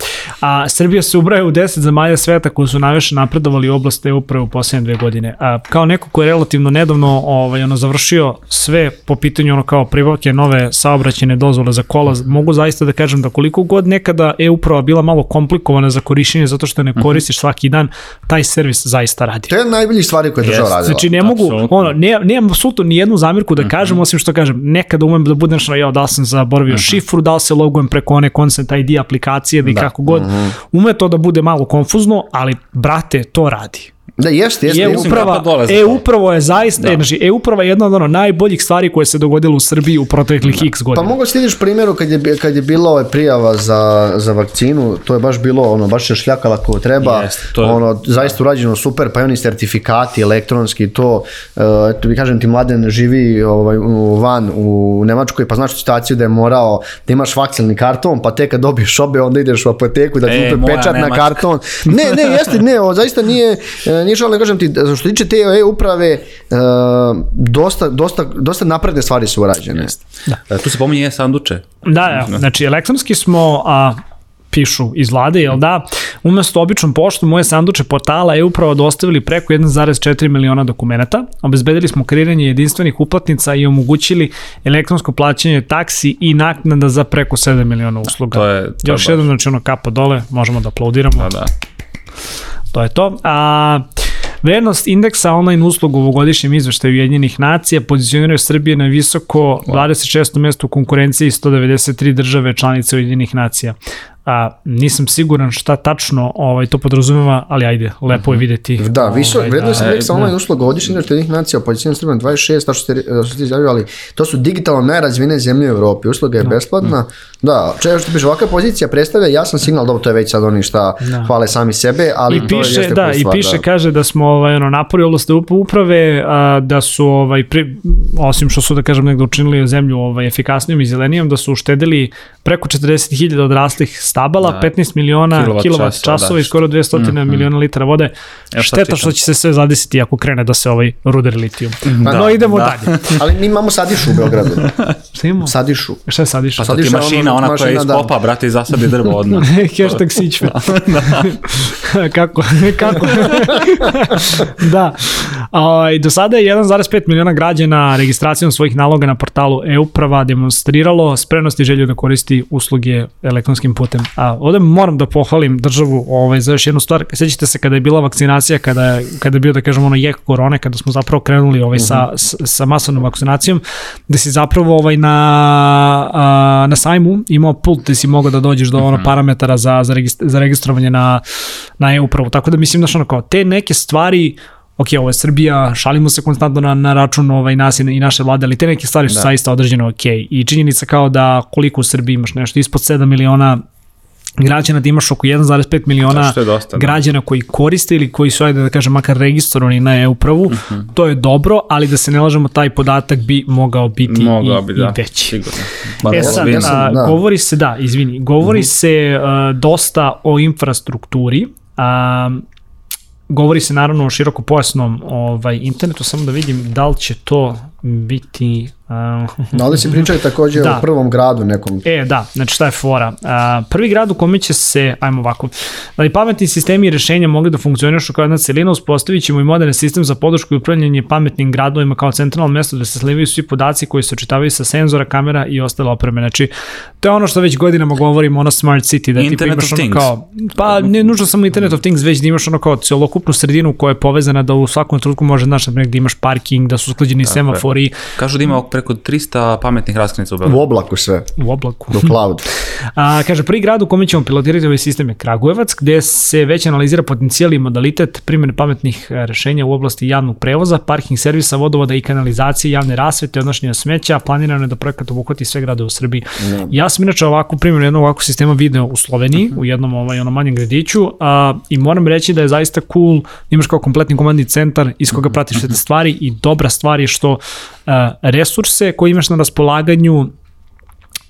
A Srbija se ubraja u 10 zemalja sveta koji su najviše napredovali u oblast e-uprave u poslednje dve godine. A, kao neko ko je relativno nedavno ovaj, ono, završio sve po pitanju ono kao privake nove saobraćene dozvole za kola, mogu zaista da kažem da koliko god nekada e-uprava bila malo komplikovana za korišćenje zato što ne mhm. koristiš svaki dan, taj servis zaista radi. To je najbolji stvari koje je država radila. Znači ne mogu, Absolutno. ono, ne, nemam apsolutno ni jednu zamirku da mhm. kažem, mm -hmm. osim što kažem, nekada umem da budem što, ja, da li sam zaboravio mm -hmm. šifru, da li se logujem preko one Consent ID aplikacije ili da. kako god. Mm -hmm. Ume to da bude malo konfuzno, ali brate, to radi. Da, jeste, jeste. E uprava, e upravo je zaista, da. znači, e uprava je jedna od ono najboljih stvari koje se dogodilo u Srbiji u proteklih da. x godina. Pa mogu slidiš primjeru kad je, kad je bila ovaj prijava za, za vakcinu, to je baš bilo, ono, baš je šljakala kako treba, jeste, to je, ono, zaista urađeno super, pa i oni sertifikati elektronski, to, uh, to bi kažem ti mladen živi ovaj, van u Nemačkoj, pa znaš situaciju da je morao da imaš vakcinalni karton, pa tek kad dobiješ obe, onda ideš u apoteku da ti e, pečat na karton. Ne, ne, jeste, ne, o, zaista nije, e, nije šal, ne kažem ti, što se tiče te e-uprave, uh, dosta, dosta, dosta napredne stvari su urađene. Da. E, tu se pominje sanduče. Da, da, znači elektronski smo, a, pišu iz vlade, jel da, umesto običnom poštu moje sanduče portala je upravo dostavili preko 1,4 miliona dokumenta, obezbedili smo kreiranje jedinstvenih uplatnica i omogućili elektronsko plaćanje taksi i naknada za preko 7 miliona usluga. To je, to Još jednom, znači ono kapa dole, možemo da aplaudiramo. Da, da. To je to. A, Vrednost indeksa online usluga u ovogodišnjem izveštaju Ujedinjenih nacija pozicioniraju Srbije na visoko 26. mesto u konkurenciji 193 države članice Ujedinjenih nacija a, nisam siguran šta tačno ovaj, to podrazumeva, ali ajde, lepo je mhm. videti. Da, ovaj, više, vrednost da, indeksa online usluga godišnje na jednih nacija, pozicija Srbije 26, to što ste, što ste izjavili, ali to su digitalno najrazvine zemlje u Evropi, usluga je da. besplatna, da, če što piše, ovakva pozicija predstavlja jasan signal, dobro, to je već sad oni šta da. hvale sami sebe, ali I piše, to jeste da, i piše, da. kaže da smo ovaj, ono, napori oblasti uprave, a, da su, ovaj, pri, osim što su, da kažem, negde učinili zemlju ovaj, efikasnijom i zelenijom, da su uštedili preko 40.000 odraslih stabala, da. 15 miliona kilovat časova da. i skoro 200 mm -hmm. miliona litara vode. Ja, Šteta što će se sve zadesiti ako krene da se ovaj ruder litijum. Da, no idemo da. dalje. Ali mi imamo sadišu u Beogradu. Šta imamo? Sadišu. Šta je sadiša? Pa sadiša ti mašina, ona mašina, koja je iz popa, da. brate, i zasadi drvo odmah. Hashtag sićve. da. kako? kako? da. A, do sada je 1,5 miliona građana registracijom svojih naloga na portalu e-uprava demonstriralo spremnost i želju da koristi usluge elektronskim putem. A ovde moram da pohvalim državu ovaj, za još jednu stvar. Sećate se kada je bila vakcinacija, kada, kada je bio, da kažemo, ono jek korone, kada smo zapravo krenuli ovaj, sa, mhm. sa masovnom vakcinacijom, da si zapravo ovaj, na, a, na sajmu imao pult gde si mogao da dođeš do ono mhm. parametara za, za, registr, za registrovanje na, na e-upravu. Tako da mislim što ono kao, te neke stvari ok, ovo je Srbija, šalimo se konstantno na, na račun ovaj, nas i naše vlade, ali te neke stvari su da. zaista određene ok. I činjenica kao da koliko u Srbiji imaš nešto ispod 7 miliona građana da imaš oko 1,5 miliona dosta, da. građana koji koriste ili koji su, ajde da kažem, makar registrovani na e-upravu, uh mhm. -huh. to je dobro, ali da se ne lažemo, taj podatak bi mogao biti mogao i, bi, da, i veći. Sigurno. e sad, a, da. govori se, da, izvini, govori uh mhm. -huh. se a, dosta o infrastrukturi, a, govori se naravno o široko pojasnom ovaj, internetu, samo da vidim da li će to biti Da li si pričali takođe da. o prvom gradu nekom? E, da, znači šta je fora. Uh, prvi grad u kome će se, ajmo ovako, da li pametni sistemi i rešenja mogli da funkcionišu kao jedna celina, uspostavit ćemo i modern sistem za podršku i upravljanje pametnim gradovima kao centralno mesto da se slivaju svi podaci koji se očitavaju sa senzora, kamera i ostale opreme. Znači, to je ono što već godinama govorimo, ono smart city, da ti imaš ono kao, pa ne nužno samo Internet of Things, već da imaš ono kao celokupnu sredinu koja je povezana da u svakom trenutku može, znaš, da imaš parking, da su usklađeni semafori. Kažu da ima preko 300 pametnih raskrinica u U Beogradu. oblaku sve, u oblaku. do cloud. A, kaže, prvi grad u kome ćemo pilotirati ovaj sistem je Kragujevac, gde se već analizira potencijal i modalitet primjene pametnih e, rešenja u oblasti javnog prevoza, parking servisa, vodovoda i kanalizacije, javne rasvete, odnošenja smeća, planirano je da projekat obuhvati sve grade u Srbiji. Ja sam inače ovakvu primjenu jednog ovakvog sistema video u Sloveniji, u jednom ovaj, onom manjem gradiću a, i moram reći da je zaista cool, imaš kao kompletni komandni centar iz koga pratiš sve te stvari i dobra stvar je što a, resurse koje imaš na raspolaganju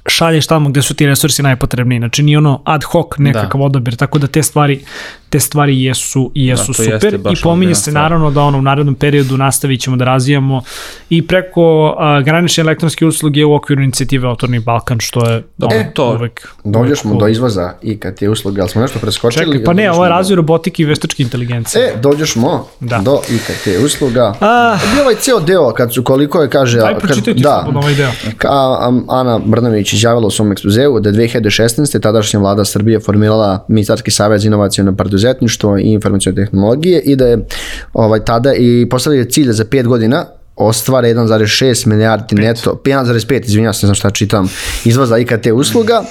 šalješ tamo gde su ti resursi najpotrebniji. Znači nije ono ad hoc nekakav da. odabir, tako da te stvari te stvari jesu jesu Da, super i pominje se stvar. naravno da ono u narednom periodu nastavit ćemo da razvijamo i preko a, granične elektronske usluge u okviru inicijative Otvorni Balkan što je Dobro, ono, to- uvek Dođemo uvek do izvoza i kad je usluge, ali smo nešto preskočili. Čekaj, pa ne, ovo je do- razvoj robotike i veštačke inteligencije. E, dođemo Da. do IKT usluga. A. Bio ovaj ceo deo, kad su koliko je, kaže... Daj pročitaj ti da, slobodno ovaj deo. Ka, am, Ana Brnović izjavila u svom ekspozeu da je 2016. tadašnja vlada Srbije formirala Ministarski savjet za inovacijno preduzetništvo i informacijone tehnologije i da je ovaj, tada i postavio cilj za 5 godina ostvare 1,6 milijardi neto, 1,5, izvinjavam se, ne znam šta čitam, izvoza IKT usluga.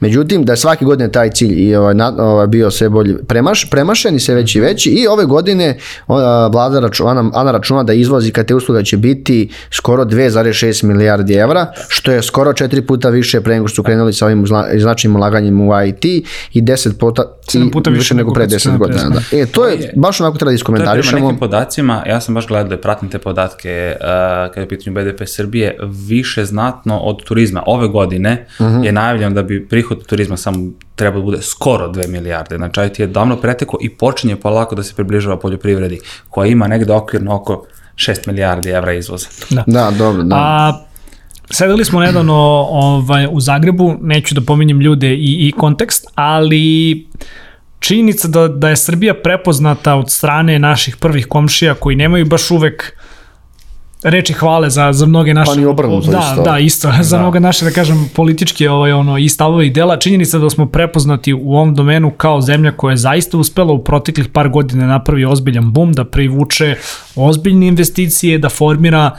Međutim, da je svake godine taj cilj i ovaj, na, ovaj, bio sve bolje premaš, premašen i sve veći i veći i ove godine o, vlada raču, Ana, računa da izvoz IKT usluga će biti skoro 2,6 milijardi evra, što je skoro četiri puta više pre nego što su krenuli sa ovim značajnim ulaganjem u IT i 10 puta, Sedam i puta više nego pre kad su 10 krenuli godina. Da. E, to je, baš onako treba da To je prema iskomentarišemo. nekim podacima, ja sam baš gledao i pratim te podatke uh, kada je u pitanju BDP Srbije, više znatno od turizma. Ove godine Mhm. je najavljeno da bi prihod od turizma samo treba da bude skoro 2 milijarde. Znači, IT je davno preteko i počinje polako da se približava poljoprivredi, koja ima negde okvirno oko 6 milijardi evra izvoza. Da, dobro, da. A, sedeli smo nedavno ovaj, u Zagrebu, neću da pominjem ljude i, i kontekst, ali činjenica da, da je Srbija prepoznata od strane naših prvih komšija koji nemaju baš uvek reči hvale za, za mnoge naše... Pa ni obrnuto da, isto. Da, isto. Za mnoge naše, da kažem, političke ovaj, ono, i stavove i dela. Činjenica da smo prepoznati u ovom domenu kao zemlja koja je zaista uspela u proteklih par godina da napravi ozbiljan bum, da privuče ozbiljne investicije, da formira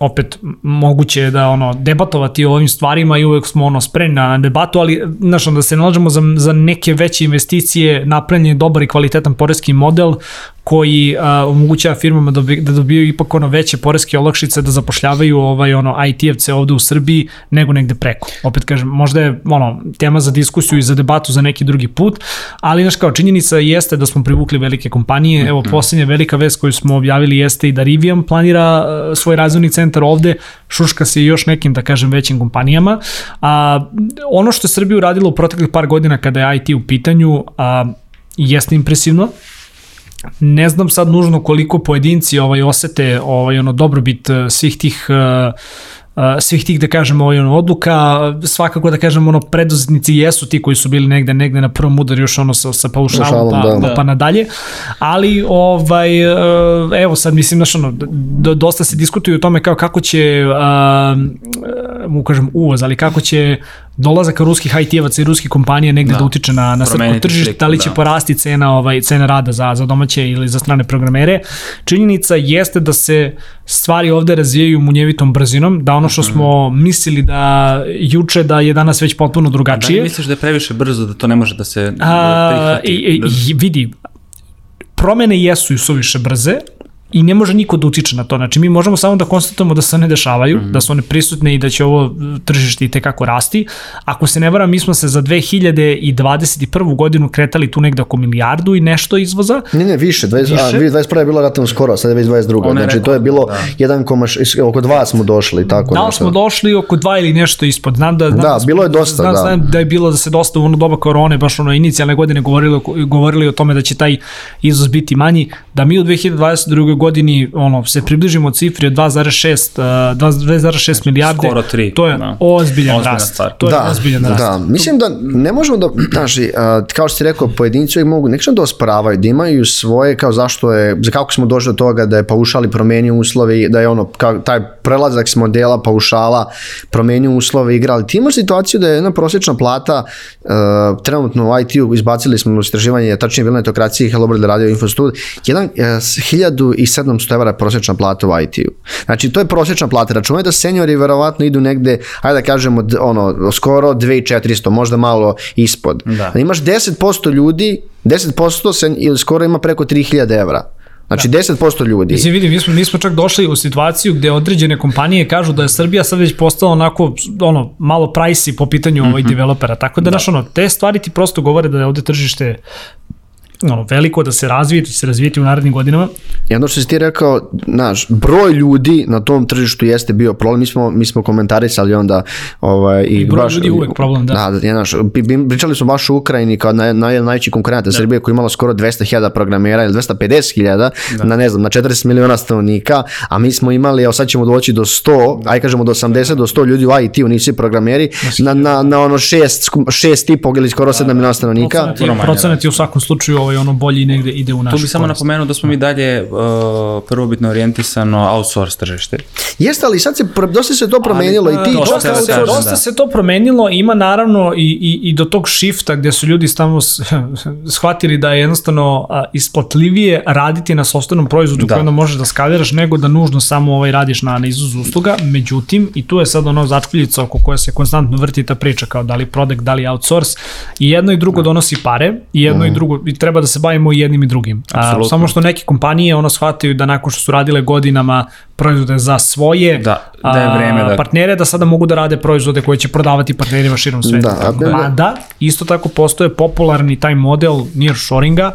opet moguće je da ono debatovati o ovim stvarima i uvek smo ono spremni na debatu, ali znaš, da se nalažemo za, za neke veće investicije, napravljen je dobar i kvalitetan poreski model koji a, omogućava firmama da, dobi, da dobijaju ipak ono veće poreske olakšice da zapošljavaju ovaj ono IT-evce ovde u Srbiji nego negde preko. Opet kažem, možda je ono tema za diskusiju i za debatu za neki drugi put, ali znaš kao činjenica jeste da smo privukli velike kompanije. Evo poslednja velika vest koju smo objavili jeste i da Rivian planira svoj razvojni centar ovde, šuška se i još nekim da kažem većim kompanijama. A ono što je Srbija uradila u proteklih par godina kada je IT u pitanju, a, jeste impresivno ne znam sad nužno koliko pojedinci ovaj osete ovaj ono dobrobit eh, svih tih eh, svih tih da kažemo ovaj ono odluka. Svakako da kažemo ono preduzetnici jesu ti koji su bili negde negde na prvom udaru još ono sa sa paušalom pa, da. pa nadalje. Ali ovaj evo sad mislim znaš ono dosta se diskutuje o tome kao kako će a, mu kažem uvoz ali kako će dolazak ruskih IT-evaca i ruskih kompanija negde da, Da. utiče na, na srpsko tržište, da li će da. porasti cena ovaj cena rada za za domaće ili za strane programere. Činjenica jeste da se stvari ovde razvijaju munjevitom brzinom, da ono što Mhm. smo mislili da juče da je danas već potpuno Da li drugačije. misliš da je previše brzo da to ne može da se da A, prihvati? i, i, vidi, promene jesu i suviše brze, i ne može niko da utiče na to. Znači, mi možemo samo da konstatujemo da se one dešavaju, mm. da su one prisutne i da će ovo tržište i tekako rasti. Ako se ne varam, mi smo se za 2021. godinu kretali tu negde oko milijardu i nešto izvoza. Ne, ne, više. 20, Više? A, 2021. je bilo relativno skoro, sad je već 22. On je Znači, rekao, to je bilo da. 1, oko 2 smo došli, tako Da nešto. smo došli oko dva ili nešto ispod? Znam da, znam Da, smo- bilo je dosta, znam, da. Znam da je bilo da se dosta u ono doba korone, baš ono inicijalne godine govorili, govorili o tome da će taj izvoz biti manji, da mi u 2022. godini ono, se približimo cifri od 2,6 uh, 2,6 milijarde. skoro tri, To je da. ozbiljan Ozbiljna rast. stvar. To je da, ozbiljan rast. Da, mislim da ne možemo da, znaš, i, a, kao što si rekao, pojedinci uvijek mogu nekako da osporavaju, da imaju svoje, kao zašto je, za kako smo došli do toga da je paušali promenio uslove, i da je ono, kao taj prelazak s modela paušala promenio uslove igra, ali ti imaš situaciju da je jedna prosječna plata uh, trenutno u IT-u izbacili smo istraživanje, tačnije bilo netokracije, Hello World radio Infostud, jedan, uh, 1700 700 evra prosječna plata u IT-u. Znači, to je prosječna plata. Računaj da seniori verovatno idu negde, ajde da kažemo, ono, skoro 2400, možda malo ispod. Da. Imaš 10% ljudi, 10% sen, ili skoro ima preko 3000 evra. Znači, 10% ljudi. Mislim, vidim, mi smo, mi smo čak došli u situaciju gde određene kompanije kažu da je Srbija sad već postala onako, ono, malo pricey po pitanju mm -hmm. ovaj developera, tako da, da. Naš, ono, te stvari ti prosto govore da je ovde tržište ono, veliko, da se razvije, da će se razvijeti u narednim godinama. I ono što si ti rekao, znaš, broj ljudi na tom tržištu jeste bio problem, mi smo, mi smo komentarisali onda ovaj, i, I broj ljudi je uvek problem, da. Da, da, znaš, pričali smo baš u Ukrajini kao naj, naj, najveći konkurent da. Srbije koji imala skoro 200.000 programera ili 250.000 da. na ne znam, na 40 miliona stanovnika, a mi smo imali, evo sad ćemo doći do 100, aj kažemo do 80 do 100 ljudi u IT-u, nisu svi programeri, na, na, na ono 6, 6 i po ili skoro 7 miliona stanovnika. Procenat je, procenat je u svakom slučaju ovaj, ono bolji negde ide u našu Tu bi samo korist. napomenuo da smo mi dalje uh, prvobitno orijentisano outsource tržište. Jeste, ali sad se, dosta se to promenilo i ti to što dosta, ja se, kažem, dosta da. se to promenilo, ima naravno i, i, i do tog shifta gde su ljudi tamo s- shvatili da je jednostavno a, isplatljivije raditi na sobstvenom proizvodu Da. koji onda možeš da skaliraš nego da nužno samo ovaj radiš na, na izvozu usluga. Međutim, i tu je sad ono začkuljica oko koja se konstantno vrti ta priča kao da li product, da li outsource i jedno i drugo donosi pare i jedno i drugo i treba da se bavimo i jednim i drugim. A, samo što neke kompanije ono shvataju da nakon što su radile godinama proizvode za svoje Da, da je vreme da- partnere da sada mogu da rade proizvode koje će prodavati partnerima širom sveta. Da, Da, a- Mada, isto tako postoje popularni taj model nearshoringa,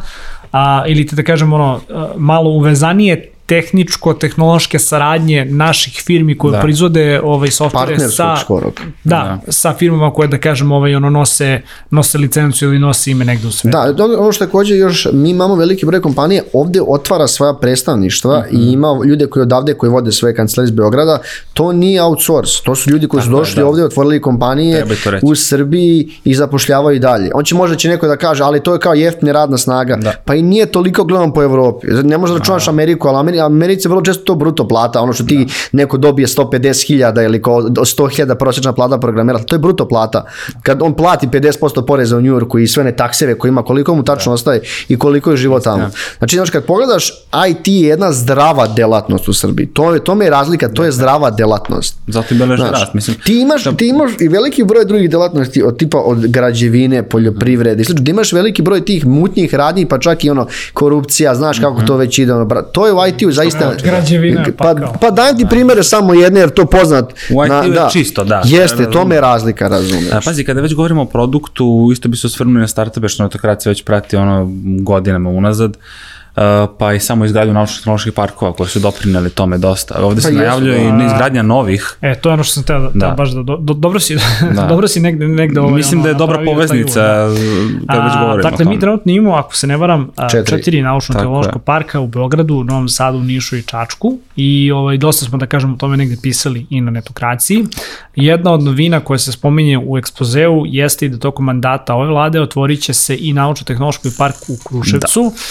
a, ili te da kažem ono, malo uvezanije tehničko-tehnološke saradnje naših firmi koje Da. da. proizvode ovaj softvere Partnerskog sa skoro. Da, sa firmama koje da kažem ovaj ono nose nose licencu ili nose ime negde u svetu. Da, ono što takođe još, mi imamo veliki broj kompanije, ovde otvara svoja predstavništva Mhm. i ima ljude koji odavde koji vode svoje kancelarije iz Beograda, to nije outsource, to su ljudi koji su došli da. ovde, otvorili kompanije u Srbiji i zapošljavaju i dalje. On će možda će neko da kaže, ali to je kao jeftina radna snaga, Da. pa i nije toliko gledam po Evropi. Ne možeš da računaš Ameriku, ali Ameri, Americi je vrlo često to bruto plata, ono što ti neko dobije 150.000 ili kao 100.000 prosječna plata programera, to je bruto plata. Kad on plati 50% poreza u Njujorku i sve ne takseve koje ima, koliko mu tačno ostaje i koliko je život tamo. Znači, znači, kad pogledaš, IT je jedna zdrava delatnost u Srbiji. To je, tome je razlika, to je zdrava delatnost. Zato i beleži Znaš, rast. Mislim, ti imaš, ti imaš i veliki broj drugih delatnosti od tipa od građevine, poljoprivrede, i slično. Ti imaš veliki broj tih mutnjih radnji, pa čak i ono korupcija, znaš kako to već ide. Ono, to je u IT-u zaista... Građevina je pa, pakao. pa dajem ti primere samo jedne, jer to poznat. U IT-u je čisto, da. Jeste, to me je razlika, razumeš. A, pazi, kada već govorimo o produktu, isto bi se osvrnuli na startupe, što netokracija već prati ono godinama unazad, uh, pa i samo izgradnju naučno-tehnoloških parkova koji su doprineli tome dosta. Ovde se Pa najavljuje da. i izgradnja novih. E, to je ono što sam teo da, da. Da. baš da, do, do, dobro si, Da. dobro si negde, negde ovaj, Mislim ono, da je dobra poveznica uvod, da. kada već govorimo Dakle, mi trenutno imamo, ako se ne varam, a, Četiri. četiri naučno-tehnološka parka u Beogradu, Novom Sadu, Nišu i Čačku i ovaj, dosta smo, da kažemo, o tome negde pisali i na netokraciji. Jedna od novina koja se spominje u ekspozeu jeste i da tokom mandata ove vlade otvorit će se i naučno-tehnološki park u Kruševcu da.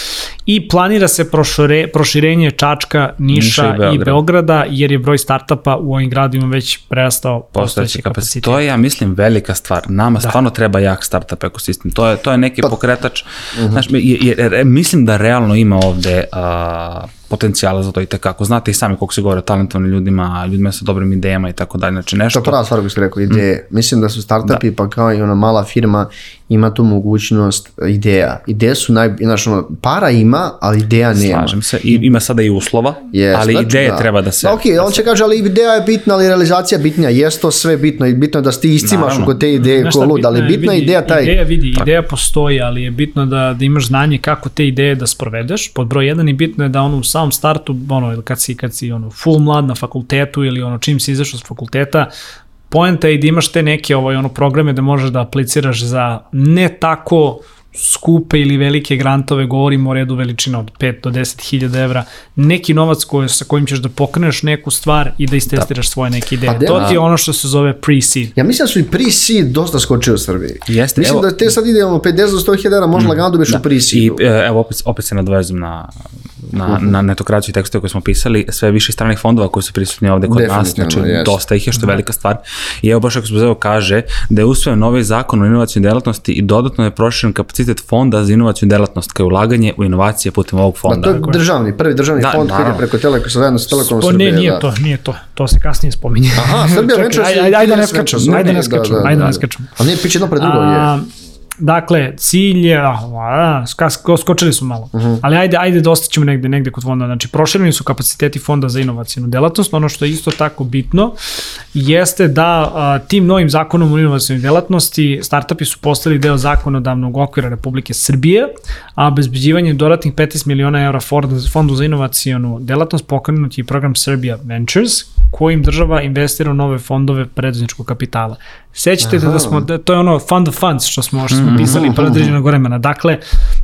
i planira se prošire, proširenje Čačka, Niša, Niša i i, Beograda. Beograda, jer je broj startapa u ovim gradima već prerastao postojeći kapacitet. To je, ja mislim, velika stvar. Nama da. stvarno treba jak startup ekosistem. To je, to je neki pa, pokretač. Uh -huh. Znaš, jer, jer, jer, mislim da realno ima ovde a, potencijala za to i tekako. Znate i sami koliko se govore o talentovnim ljudima, ljudima sa dobrim idejama i tako dalje. Znači To nešto... je prva stvar koju ste rekao, ideje. Mm. Mislim da su startupi, da. pa kao i ona mala firma, ima tu mogućnost ideja. Ideje su naj... Znaš, ono, para ima, ali ideja nema. Slažem se. I, ima sada i uslova, Yes, ali znači, ideje da. treba da se... Da, ok, da on se- će kaže, ali ideja je bitna, ali realizacija je bitnija. Jes to sve bitno i bitno je da ti iscimaš Naravno. oko te ideje ko lud, ali bitna je vidi, ideja taj... Ideja vidi, ideja postoji, ali je bitno da, da imaš znanje kako te ideje da sprovedeš. Pod broj jedan i bitno je da ono u samom startu, ono, ili kad si, kad si ono, full mlad na fakultetu ili ono, čim si izašao s fakulteta, poenta je da imaš te neke ovaj, ono, programe da možeš da apliciraš za ne tako skupe ili velike grantove, govorimo o redu veličina od 5 do 10 hiljada evra, neki novac koji, sa kojim ćeš da pokreneš neku stvar i da istestiraš da. svoje neke ideje. Pa to ti je ono što se zove pre-seed. Ja mislim da su i pre-seed dosta skočili u Srbiji. Jeste, mislim evo- da te sad ide ono 50 do 100 hiljada, može lagano dobiješ u I pre-seedu. e, evo opet, opet se nadvezam na na, na netokraciju i tekstove koje smo pisali, sve više stranih fondova koji su prisutni ovde kod nas, znači jeste. dosta ih je što je velika stvar. I evo baš ako se kaže da je usvojen novi zakon o inovacijnoj delatnosti i dodatno je proširen kapacitet fonda za inovacijnu delatnost kao ulaganje u inovacije putem ovog fonda. to je državni, prvi državni Da, fond koji naravno. preko Telekom, zajedno sa Telekom Srbije. ne, nije da. to, nije to. To se kasnije spominje. Aha, Srbija Čekaj, Ventures ajde, i ajde, ajde, ne TS Ventures, skačemo, ajde, ne da, skačemo, da, ajde, da. ne skačemo. A nije piće jedno pred drugo, je. A, dakle, cilj je, a, skočili smo malo, Mhm. ali ajde, ajde dostaćemo negde, negde kod fonda. Znači, prošireni su kapaciteti fonda za inovacijnu delatnost. Ono što je isto tako bitno jeste da a, tim novim zakonom o inovacijnoj delatnosti startupi su postali deo zakonodavnog okvira Republike Srbije, a obezbeđivanjem dodatnih 15 miliona fonda- fondu za inovacijonu delatnost pokrenut je program Serbia Ventures, kojim država investira u nove fondove preduzetničkog kapitala. Sećate se da smo, da, to je ono fund of funds što smo, što smo pisali pre određenog vremena. Dakle,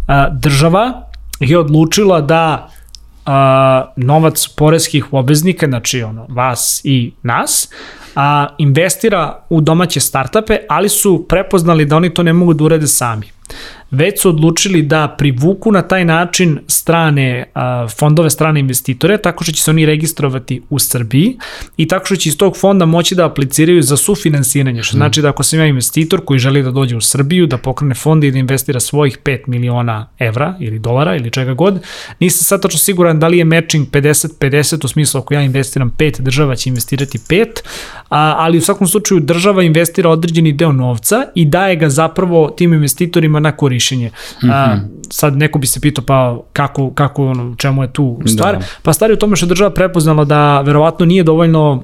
a, država je odlučila da a, novac poreskih obveznika, znači ono, vas i nas, a, investira u domaće startupe, ali su prepoznali da oni to ne mogu da urade sami. Već su odlučili da privuku na taj način strane fondove, strane investitore, tako što će se oni registrovati u Srbiji i tako što će iz tog fonda moći da apliciraju za sufinansiranje, što znači da ako sam ja investitor koji želi da dođe u Srbiju, da pokrene fond i da investira svojih 5 miliona evra ili dolara ili čega god, nisam sad tačno siguran da li je matching 50-50 u smislu ako ja investiram 5, država će investirati 5, a, ali u svakom slučaju država investira određeni deo novca i daje ga zapravo tim investitorima na korišćenje. A, sad neko bi se pitao pa kako, kako ono, čemu je tu stvar? Da. Pa stvar je u tome što država prepoznala da verovatno nije dovoljno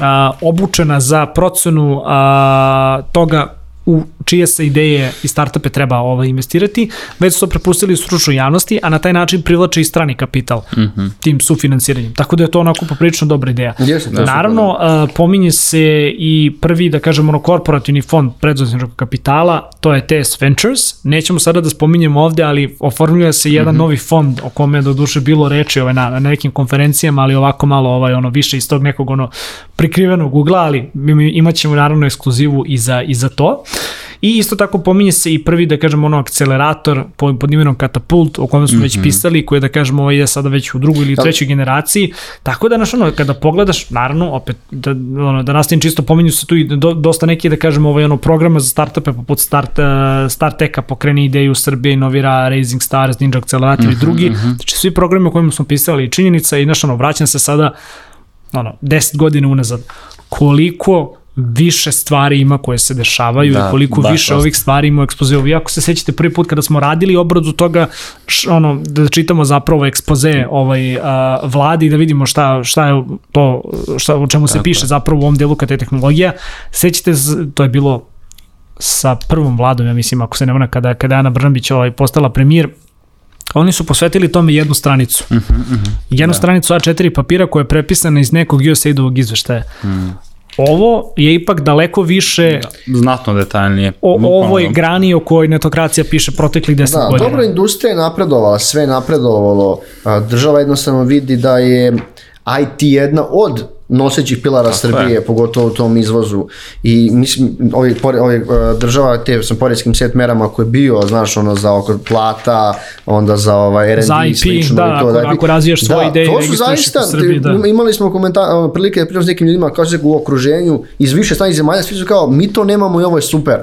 a, obučena za procenu a, toga u čije se ideje i startupe treba ovaj, investirati, već su to prepustili stručnoj javnosti, a na taj način privlače i strani kapital mm -hmm. tim sufinansiranjem. Tako da je to onako poprilično dobra ideja. Jeste, to je Naravno, a, pominje se i prvi, da kažemo, ono, korporativni fond preduzetničkog kapitala, to je TS Ventures. Nećemo sada da spominjemo ovde, ali oformljuje se jedan mm -hmm. novi fond o kome je do duše bilo reči ovaj, na, na nekim konferencijama, ali ovako malo ovaj, ono, više iz tog nekog ono, prikrivenog ugla, ali mi- mi imat ćemo naravno ekskluzivu i za, i za to. I isto tako pominje se i prvi, da kažemo, ono akcelerator pod, pod imenom Katapult, o kojem smo mm -hmm. već pisali, koji je, da kažemo, ovaj je sada već u drugoj ili trećoj generaciji. Tako da, znaš, ono, kada pogledaš, naravno, opet, da, ono, da nastavim čisto, pominju se tu i do, dosta neki, da kažemo, ovaj, ono, programa za startupe, poput Start, uh, Starteka, Pokreni ideju Srbije, Inovira, Raising Stars, Ninja Accelerator mm -hmm, i drugi. Mm -hmm. Znači, svi programi o kojima smo pisali i činjenica i, znaš, ono, vraćam se sada, ono, 10 godina unazad. Koliko više stvari ima koje se dešavaju Da, i koliko baš više dosta. ovih stvari ima u ekspozeu. Vi ako se sećate prvi put kada smo radili obradu toga, š, ono, da čitamo zapravo ekspoze ovaj, a, vladi i da vidimo šta, šta je to, šta, o čemu se Tako piše zapravo u ovom delu kada je tehnologija. Sećate, se, to je bilo sa prvom vladom, ja mislim, ako se ne vrna, kada, kada je Ana Brnabić ovaj, postala premijer, Oni su posvetili tome jednu stranicu. Uh -huh, uh -huh, jednu da. stranicu A4 papira koja je prepisana iz nekog USAID-ovog izveštaja. Mm. Ovo je ipak daleko više Da, znatno detaljnije. o ovoj grani o kojoj netokracija piše proteklih 10 Da, godina. dobro, industrija je napredovala, sve je napredovalo. Država jednostavno vidi da je IT jedna od nosećih pilara Tako Srbije, je. pogotovo u tom izvozu. I mislim, ovi, pore, ovi uh, država te sa poreskim set merama koji je bio, znaš, ono za oko plata, onda za ovaj R&D i slično. da, i to, ako- ako razvijaš svoje ideje i to su zaista, Srbiji, da. imali smo komentar, ono, prilike da pričam s nekim ljudima, kao se u okruženju, iz više stranih zemalja, svi su kao, mi to nemamo i ovo je super.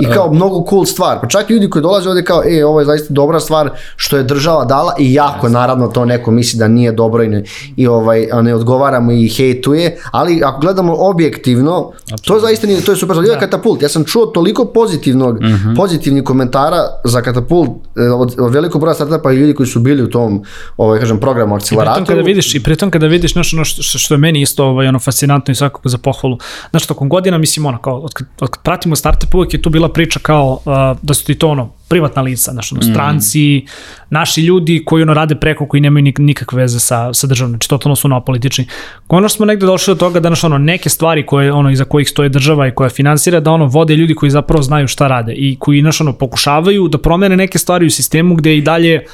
I kao mnogo cool stvar. Pa čak i ljudi koji dolaze ovde kao, e, ovo je zaista dobra stvar što je država dala i jako, naravno, to neko misli da nije dobro i ne, i ovaj, a ne odgovaramo i hejtuje, ali ako gledamo objektivno, to zaista nije, to je super. Da. Katapult, ja sam čuo toliko pozitivnog, pozitivnih komentara za Katapult e, od, od velikog broja startupa i ljudi koji su bili u tom, ovaj, kažem, programu Pritom akceleratoru. kada vidiš i pritom kada vidiš znaš, ono što, što je meni isto ovaj, ono fascinantno i svakako za pohvalu. Znaš, tokom godina, mislim, ono, kao, od, kad- od pratimo startup, uvek je tu bila priča kao uh, da su ti to ono, privatna lica, znaš, ono, stranci, naši ljudi koji ono rade preko, koji nemaju nik, nikakve veze sa, sa državom, znači totalno su neopolitični. Konačno smo negde došli do toga da znaš, ono, neke stvari koje, ono, iza kojih stoje država i koja finansira, da ono, vode ljudi koji zapravo znaju šta rade i koji, znaš, ono, pokušavaju da promene neke stvari u sistemu gde i dalje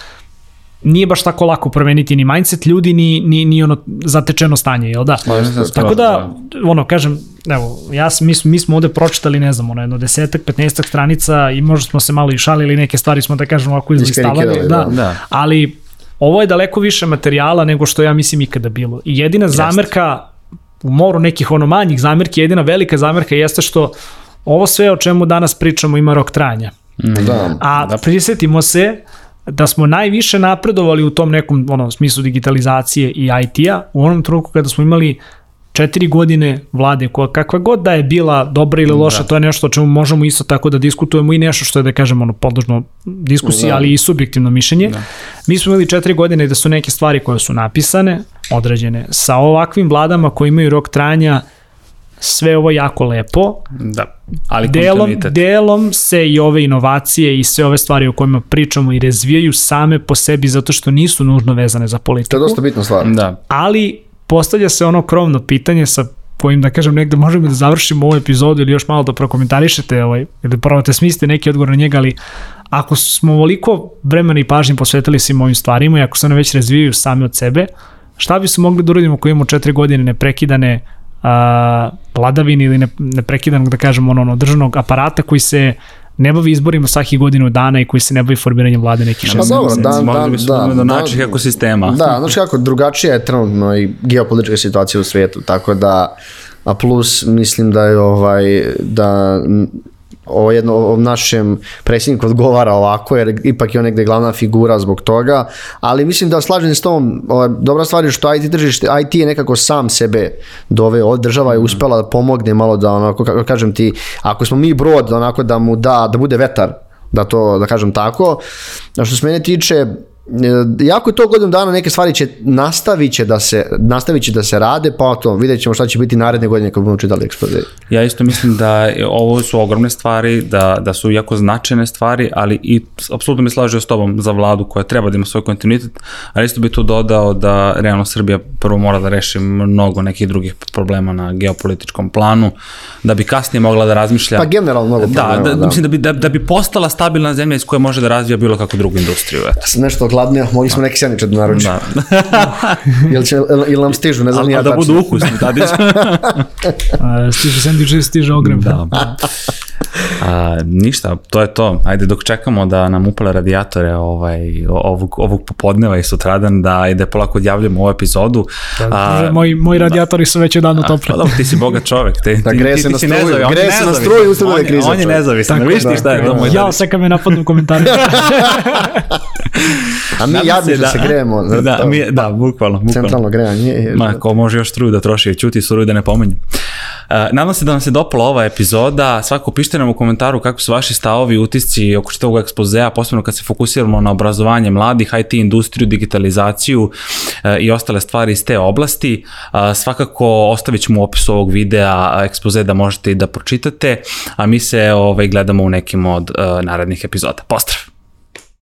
nije baš tako lako promeniti ni mindset ljudi, ni, ni, ni ono zatečeno stanje, jel da? Slažem se Tako skroz, da, ono, kažem, evo, ja sam, mi, smo- mi smo ovde pročitali, ne znam, ono, jedno desetak, petnestak stranica i možda smo se malo i šalili, neke stvari smo, da kažem, ovako izlistavali, da, da. Da. ali ovo je daleko više materijala nego što ja mislim ikada bilo. I jedina zamerka u moru nekih ono manjih zamerki, jedina velika zamerka jeste što ovo sve o čemu danas pričamo ima rok trajanja. Da. A da. prisetimo se da smo najviše napredovali u tom nekom ono, smislu digitalizacije i IT-a u onom trenutku kada smo imali četiri godine vlade, koja, kakva god da je bila dobra ili loša, da. to je nešto o čemu možemo isto tako da diskutujemo i nešto što je da kažemo ono, podložno diskusiji, da. ali i subjektivno mišljenje. Da. Mi smo imali četiri godine da su neke stvari koje su napisane, određene, sa ovakvim vladama koji imaju rok trajanja sve ovo jako lepo. Da, ali delom, delom se i ove inovacije i sve ove stvari o kojima pričamo i razvijaju same po sebi zato što nisu nužno vezane za politiku. To je dosta bitna stvar. Da. Ali postavlja se ono krovno pitanje sa kojim da kažem negde možemo da završimo ovu epizodu ili još malo da prokomentarišete ovaj, ili probate smislite neki odgovor na njega, ali ako smo ovoliko vremena i pažnje posvetili svim ovim stvarima i ako se one već razvijaju sami od sebe, šta bi se mogli da uradimo ako imamo četiri godine neprekidane a, vladavini ili ne, neprekidanog, da kažemo, ono, ono, državnog aparata koji se ne bavi izborima svaki godinu dana i koji se ne bavi formiranjem vlade nekih šest. Pa dobro, da, da, da, da, do naših ekosistema. Da, znači kako, drugačija je trenutno i geopolitička situacija u svijetu, tako da, a plus mislim da je ovaj, da ovo jedno o našem predsjedniku odgovara ovako, jer ipak je on negde glavna figura zbog toga, ali mislim da slažem s tom, dobra stvar je što IT tržište, IT je nekako sam sebe doveo, država je mhm. uspela da pomogne malo da onako, kako kažem ti, ako smo mi brod, onako da mu da, da bude vetar, da to, da kažem tako. A što se mene tiče, jako je to godinu dana neke stvari će nastavit će da se, nastavit će da se rade, pa to vidjet ćemo šta će biti naredne godine kad budemo čitali ekspoze. Ja isto mislim da ovo su ogromne stvari, da, da su jako značajne stvari, ali i apsolutno mi slažem s tobom za vladu koja treba da ima svoj kontinuitet, ali isto bi tu dodao da realno Srbija prvo mora da reši mnogo nekih drugih problema na geopolitičkom planu, da bi kasnije mogla da razmišlja... Pa generalno mnogo da, problema, da, da, da. Mislim da bi, da, da bi postala stabilna zemlja iz koje može da razvija bilo kakvu drugu industriju. Eto. Nešto hladnije, mogli smo neki seniče da naručimo. Da. ili, će, ili nam stižu, ne znam nije da budu ukusni, tada stiže sendviče, stiže ogrem. Da. A, ništa, to je to. Ajde dok čekamo da nam upale radijatore ovaj, ovog, ovog popodneva i sutradan da ide polako odjavljamo ovu epizodu. Da, a, moji, moji da. radijatori su već jedan topli. Pa ti si boga čovek. Te, da, gre se na struju, gre se na struju, ustavno je kriza. On je nezavisan, vidiš ti šta je to moj Ja, sve kad me napadnu komentari. A mi jadni da, se grejemo. Da, da, mi, da, bukvalno, bukvalno. Centralno grejanje. Ma, ko može još struju da troši, čuti struju da ne pomenju. Uh, nadam se da vam se dopala ova epizoda. Svako pišite nam u komentaru kako su vaši stavovi, utisci oko čitavog ekspozea, posebno kad se fokusiramo na obrazovanje mladih, IT industriju, digitalizaciju uh, i ostale stvari iz te oblasti. Uh, svakako ostavit ćemo u opisu ovog videa ekspoze da možete i da pročitate, a mi se ovaj, gledamo u nekim od narednih epizoda. Pozdrav!